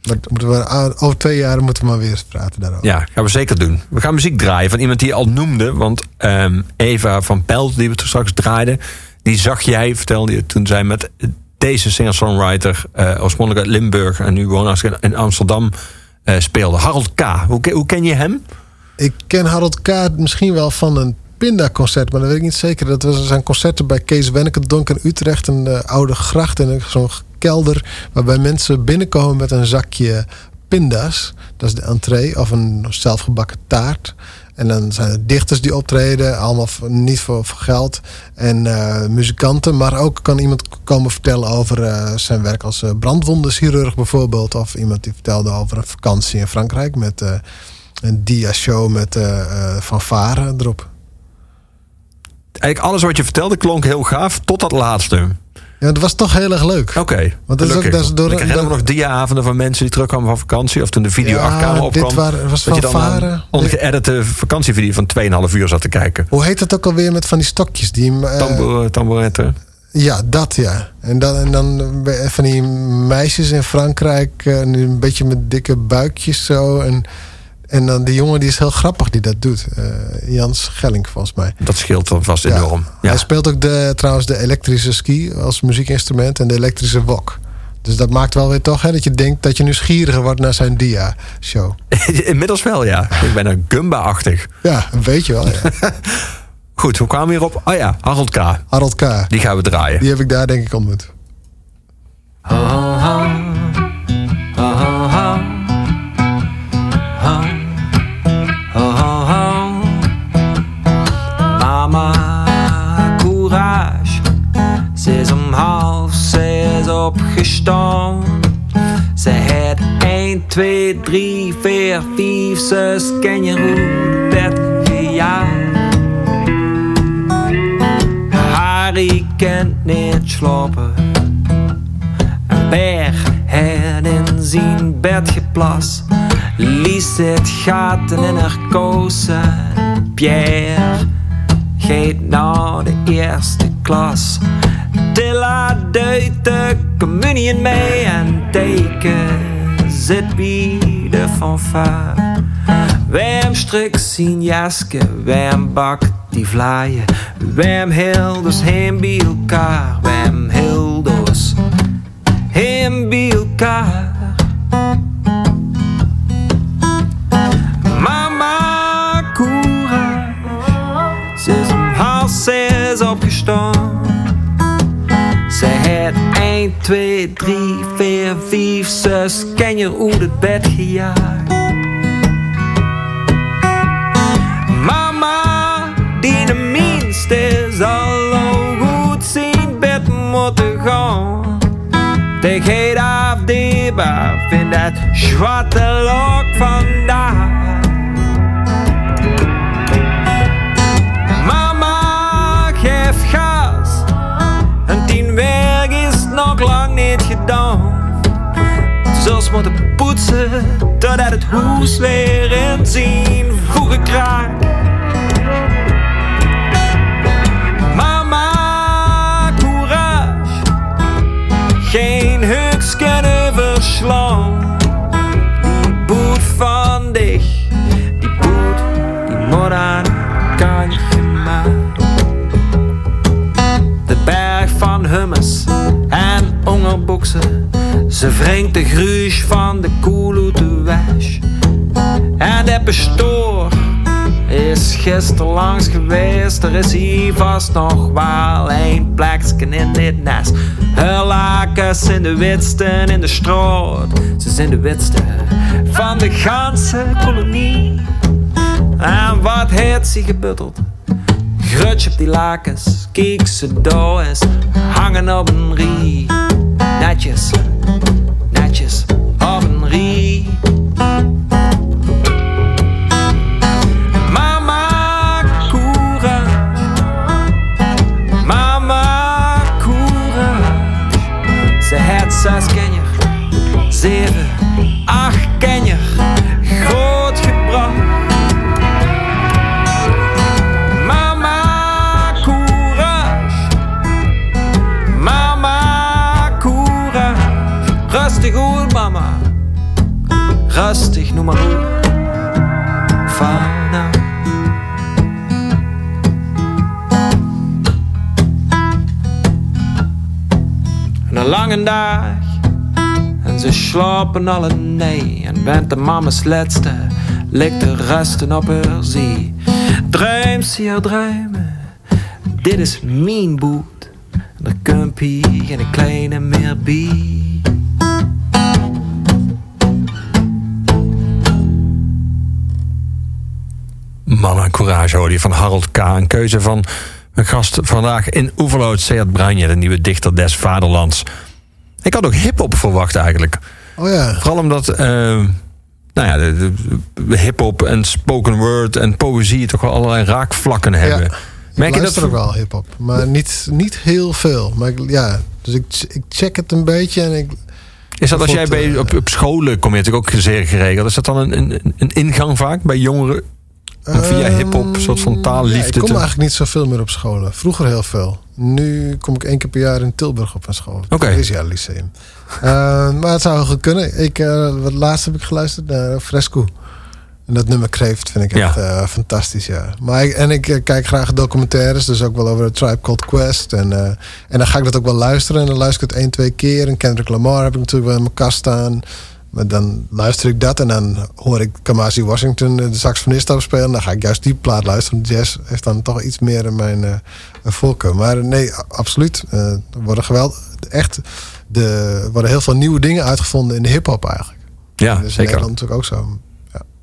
Maar moeten we, over twee jaar moeten we maar weer eens praten daarover. Ja, gaan we zeker doen. We gaan muziek draaien van iemand die je al noemde. Want ehm, Eva van Pelt, die we toen straks draaiden... die zag jij, vertelde je, toen zij met deze singer-songwriter... eh, oorspronkelijk uit Limburg en nu woonachtig in Amsterdam eh, speelde. Harold K. Hoe, hoe ken je hem? Ik ken Harold K. misschien wel van een Pinda-concert, maar dat weet ik niet zeker. Dat was zijn concerten bij Kees Wenneke, Donk in Utrecht, een eh, oude gracht een- zo'n kelder waarbij mensen binnenkomen met een zakje pinda's. Dat is de entree of een zelfgebakken taart. En dan zijn er dichters die optreden, allemaal niet voor, geld. En eh, muzikanten, maar ook kan iemand komen vertellen over eh, zijn werk als brandwondenchirurg bijvoorbeeld. Of iemand die vertelde over een vakantie in Frankrijk met een dia-show met fanfare erop. Eigenlijk alles wat je vertelde klonk heel gaaf, tot dat laatste. Ja, dat was toch heel erg leuk. Oké, Want dat is ook dat is door ik herinner me nog dia-avonden van mensen die terugkwamen van vakantie... of toen de video Ja, dit opkwam. waren- was dat je dan fanfare. een ongeëdite vakantievideo van 2,5 uur zat te kijken. Hoe heet het ook alweer met van die stokjes? Die, eh, Tambour, tambouretten. ja, dat ja. En dan, en dan eh, van die meisjes in Frankrijk, eh, nu een beetje met dikke buikjes zo. En, en dan die jongen die is heel grappig die dat doet. Eh, Jans Schelling volgens mij. Dat scheelt dan vast enorm. Ja. Hij speelt ook de, trouwens de elektrische ski als muziekinstrument en de elektrische wok. Dus dat maakt wel weer toch hè, dat je denkt dat je nieuwsgieriger wordt naar zijn dia-show. Inmiddels wel, ja. Ik ben een Gumba-achtig. Ja, een beetje wel. Ja. Goed, hoe kwamen we hierop? Oh ja, Harold K. Harold K. Die gaan we draaien. Die heb ik daar denk ik ontmoet. Mama, opgestaan. Ze had 1, 2, 3, 4, 5, 6 ken je hoe bed gejaagd. Harry kent niet slapen. Een berg had in zijn bed geplas. Lies het gaten in haar kousen. Pierre gaat naar de eerste klas. Tilla duidt de communion mee en teken zit bij de fanfare. Wem struk zien jaske, wem bakt die vlaaien. Wem hilders heen bij elkaar, wem hilders heen bij elkaar. Mama courage, ze is om half zes opgestaan. Ze had 1, 2, 3, 4, 5, 6 ken je hoe het bed gejaagd. Mama, die de minste zal al goed zien bed moeten gaan. Tegen het afdeelbaar vind dat zwarte lok vandaag. Zelfs moeten poetsen totdat het hoes weer in zien voegen kraakt. Mama, courage. Geen huks kunnen verslaan. Die boet van dich, die boet, die moet aan kant gemaakt. De berg van hummus hongerboksen. Ze wringt de gruus van de koel uit de weg. En de pastoor is gisteren langs geweest. Er is hier vast nog wel een plekje in dit nest. Haar lakens in de witste in de stroot. Ze zijn de witste van de ganse kolonie. En wat heeft ze gebutteld? Grutsch op die lakens, kijk ze door hangen op een rie. Netjes, netjes een rie. Mama courage, mama courage. Ze had zes kenjer, zeven, lange dag. En ze slapen alle nee. En bent de mama's laatste, ligt de resten op haar zee. Druim, zie haar druimen. Dit is mijn boot. En er komt hier geen kleine meer bij. Mannen Courage hoor je van Harold K. Een keuze van mijn gast vandaag in Oeverloot, Seat Bruinje, de nieuwe dichter des vaderlands. Ik had ook hip-hop verwacht eigenlijk. Oh ja. Vooral omdat, eh, nou ja, de, de- de hip-hop en spoken word en poëzie toch wel allerlei raakvlakken hebben. Merk ik je dat? ook wel hip-hop, maar niet, niet heel veel. Maar ik, ja, dus ik, ik check het een beetje en ik. Is dat als jij bij, op, op scholen kom je natuurlijk ook zeer geregeld. Is dat dan een, een, een ingang vaak bij jongeren? Via Ehm, hip-hop, een soort van Ja, taalliefde ik kom te- eigenlijk niet zoveel meer op scholen. Vroeger heel veel. Nu kom ik één keer per jaar in Tilburg op een school. Oké. Het jaar lyceum. Eh, maar het zou goed kunnen. Ik, eh, wat laatst heb ik geluisterd naar Fresco. En dat nummer Kreeft vind ik Ja. echt eh, fantastisch, ja. Maar ik, en ik eh, kijk graag documentaires, dus ook wel over Tribe Called Quest. En, en dan ga ik dat ook wel luisteren. En dan luister ik het één, twee keer. En Kendrick Lamar heb ik natuurlijk wel in mijn kast staan. Maar dan luister ik dat en dan hoor ik Kamasi Washington, eh, de saxofonist, spelen. Dan ga ik juist die plaat luisteren. Jazz heeft dan toch iets meer in mijn eh, voorkeur. Maar nee, absoluut. Er worden geweld, echt, de, er worden heel veel nieuwe dingen uitgevonden in de hip-hop eigenlijk. Ja, Dat is zeker. Nederland natuurlijk ook zo.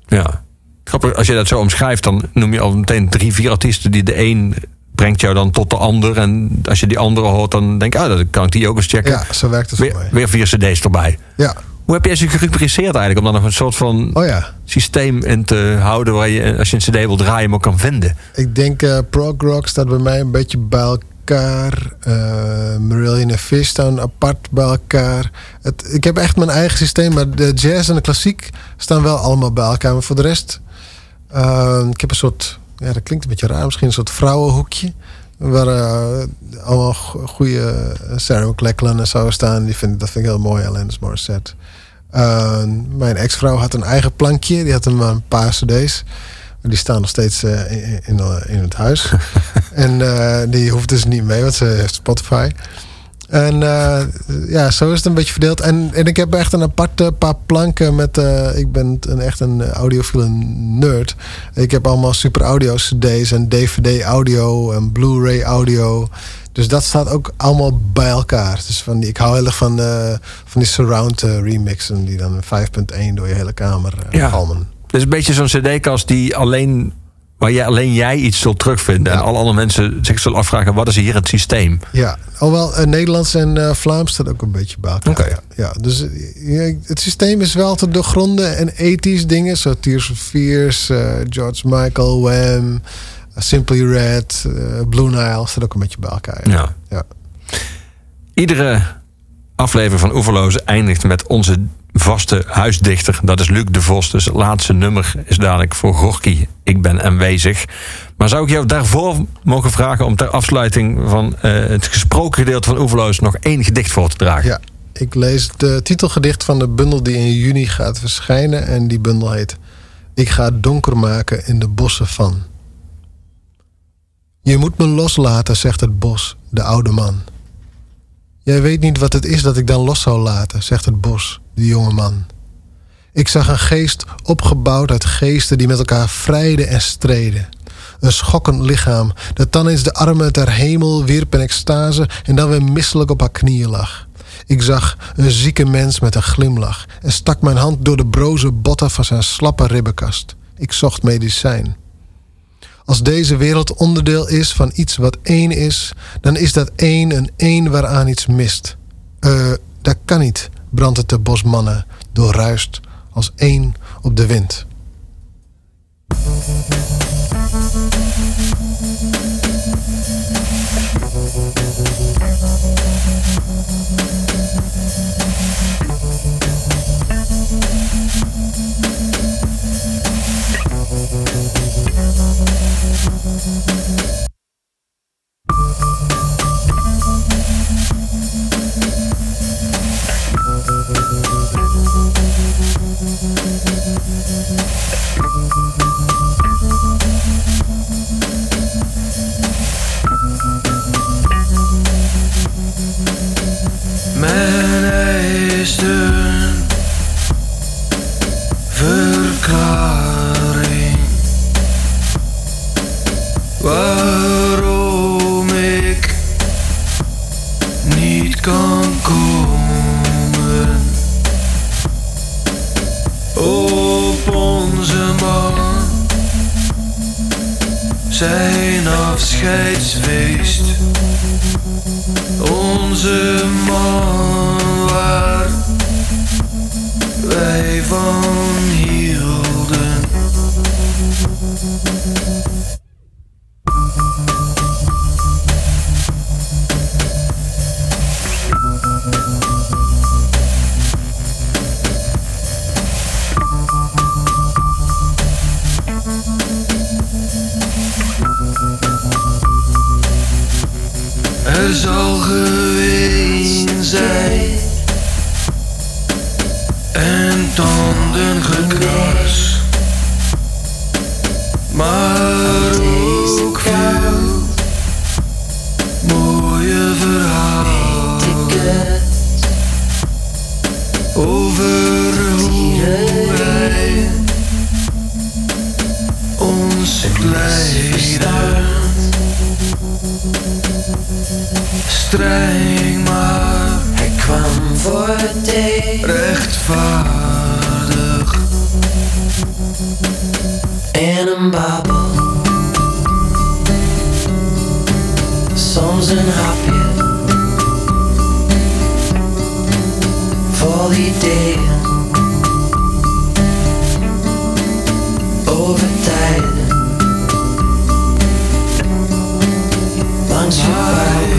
Ja. Grappig, als je dat zo omschrijft, dan noem je al meteen drie, vier artiesten die de een brengt jou dan tot de ander. En als je die andere hoort, dan denk je, ah, dan kan ik die ook eens checken. Ja, zo werkt het weer, voor mij. weer vier cd's erbij. Ja. Hoe heb jij ze gerubriceerd eigenlijk? Om dan nog een soort van Oh ja. systeem in te houden... waar je, als je een cd wil draaien, hem ook kan vinden. Ik denk eh prog rock staat bij mij een beetje bij elkaar. Eh Marillion en Fish staan apart bij elkaar. Het, ik heb echt mijn eigen systeem, maar de jazz en de klassiek staan wel allemaal bij elkaar. Maar voor de rest, eh, ik heb een soort, ja, dat klinkt een beetje raar, misschien een soort vrouwenhoekje. Waar eh, allemaal go- goede Sarah McLachlan en zo staan. Die vind, ik- dat vind ik heel mooi, Alanis Morissette. Eh, mijn ex-vrouw had een eigen plankje. Die had een, een paar cd's. Maar die staan nog steeds eh, in, in, in het huis. en eh, die hoeft dus niet mee, want ze heeft Spotify. En eh, ja, zo is het een beetje verdeeld. En, en ik heb echt een aparte paar planken met... eh, ik ben een, echt een audiofiele nerd. Ik heb allemaal super audio cd's en dvd audio en blu-ray audio. Dus dat staat ook allemaal bij elkaar. Dus van die, ik hou heel erg van, eh, van die surround eh, remixen... die dan 5.1 door je hele kamer eh, Ja. galmen. Het is een beetje zo'n cd-kast die alleen... waar jij, alleen jij iets zult terugvinden. En alle andere mensen zich zullen afvragen... wat is hier het systeem? Ja, alhoewel eh, Nederlands en eh, Vlaams staat ook een beetje bij elkaar. Oké. Ja. ja, dus eh, ja, het systeem is wel te doorgronden en ethisch dingen, zoals Tears for Fears, George Michael, Wham, eh, Simply Red, Blue Nile, staat ook een beetje bij elkaar. Ja. ja. Iedere aflevering van Oeverlozen eindigt met onze vaste huisdichter. Dat is Luc de Vos. Dus het laatste nummer is dadelijk voor Gorky. Ik ben aanwezig. Maar zou ik jou daarvoor mogen vragen om ter afsluiting van eh, het gesproken gedeelte van Oeverlozen nog één gedicht voor te dragen? Ja, ik lees de titelgedicht van de bundel die in juni gaat verschijnen. En die bundel heet Ik ga het donker maken in de bossen van. Je moet me loslaten, zegt het bos, de oude man. Jij weet niet wat het is dat ik dan los zou laten, zegt het bos, de jonge man. Ik zag een geest opgebouwd uit geesten die met elkaar vrijden en streden. Een schokkend lichaam dat dan eens de armen ter hemel wierp in extase en dan weer misselijk op haar knieën lag. Ik zag een zieke mens met een glimlach en stak mijn hand door de broze botten van zijn slappe ribbenkast. Ik zocht medicijn. Als deze wereld onderdeel is van iets wat één is, dan is dat één een één waaraan iets mist. Eh, dat kan niet, brandt het de bosmannen, doorruist als één op de wind. steun. Verklaring. Waarom ik niet kan komen. zijn afscheidsfeest. Onze man waar wij van hielden. er zal geweest zijn. En tanden geknars, maar ook veel mooie verhalen over hoe wij ons klein Streng maar, hij kwam voor het thee Rechtvaardig. In een babbel. Soms een hapje. Vol ideeën. Over tijd. want you back.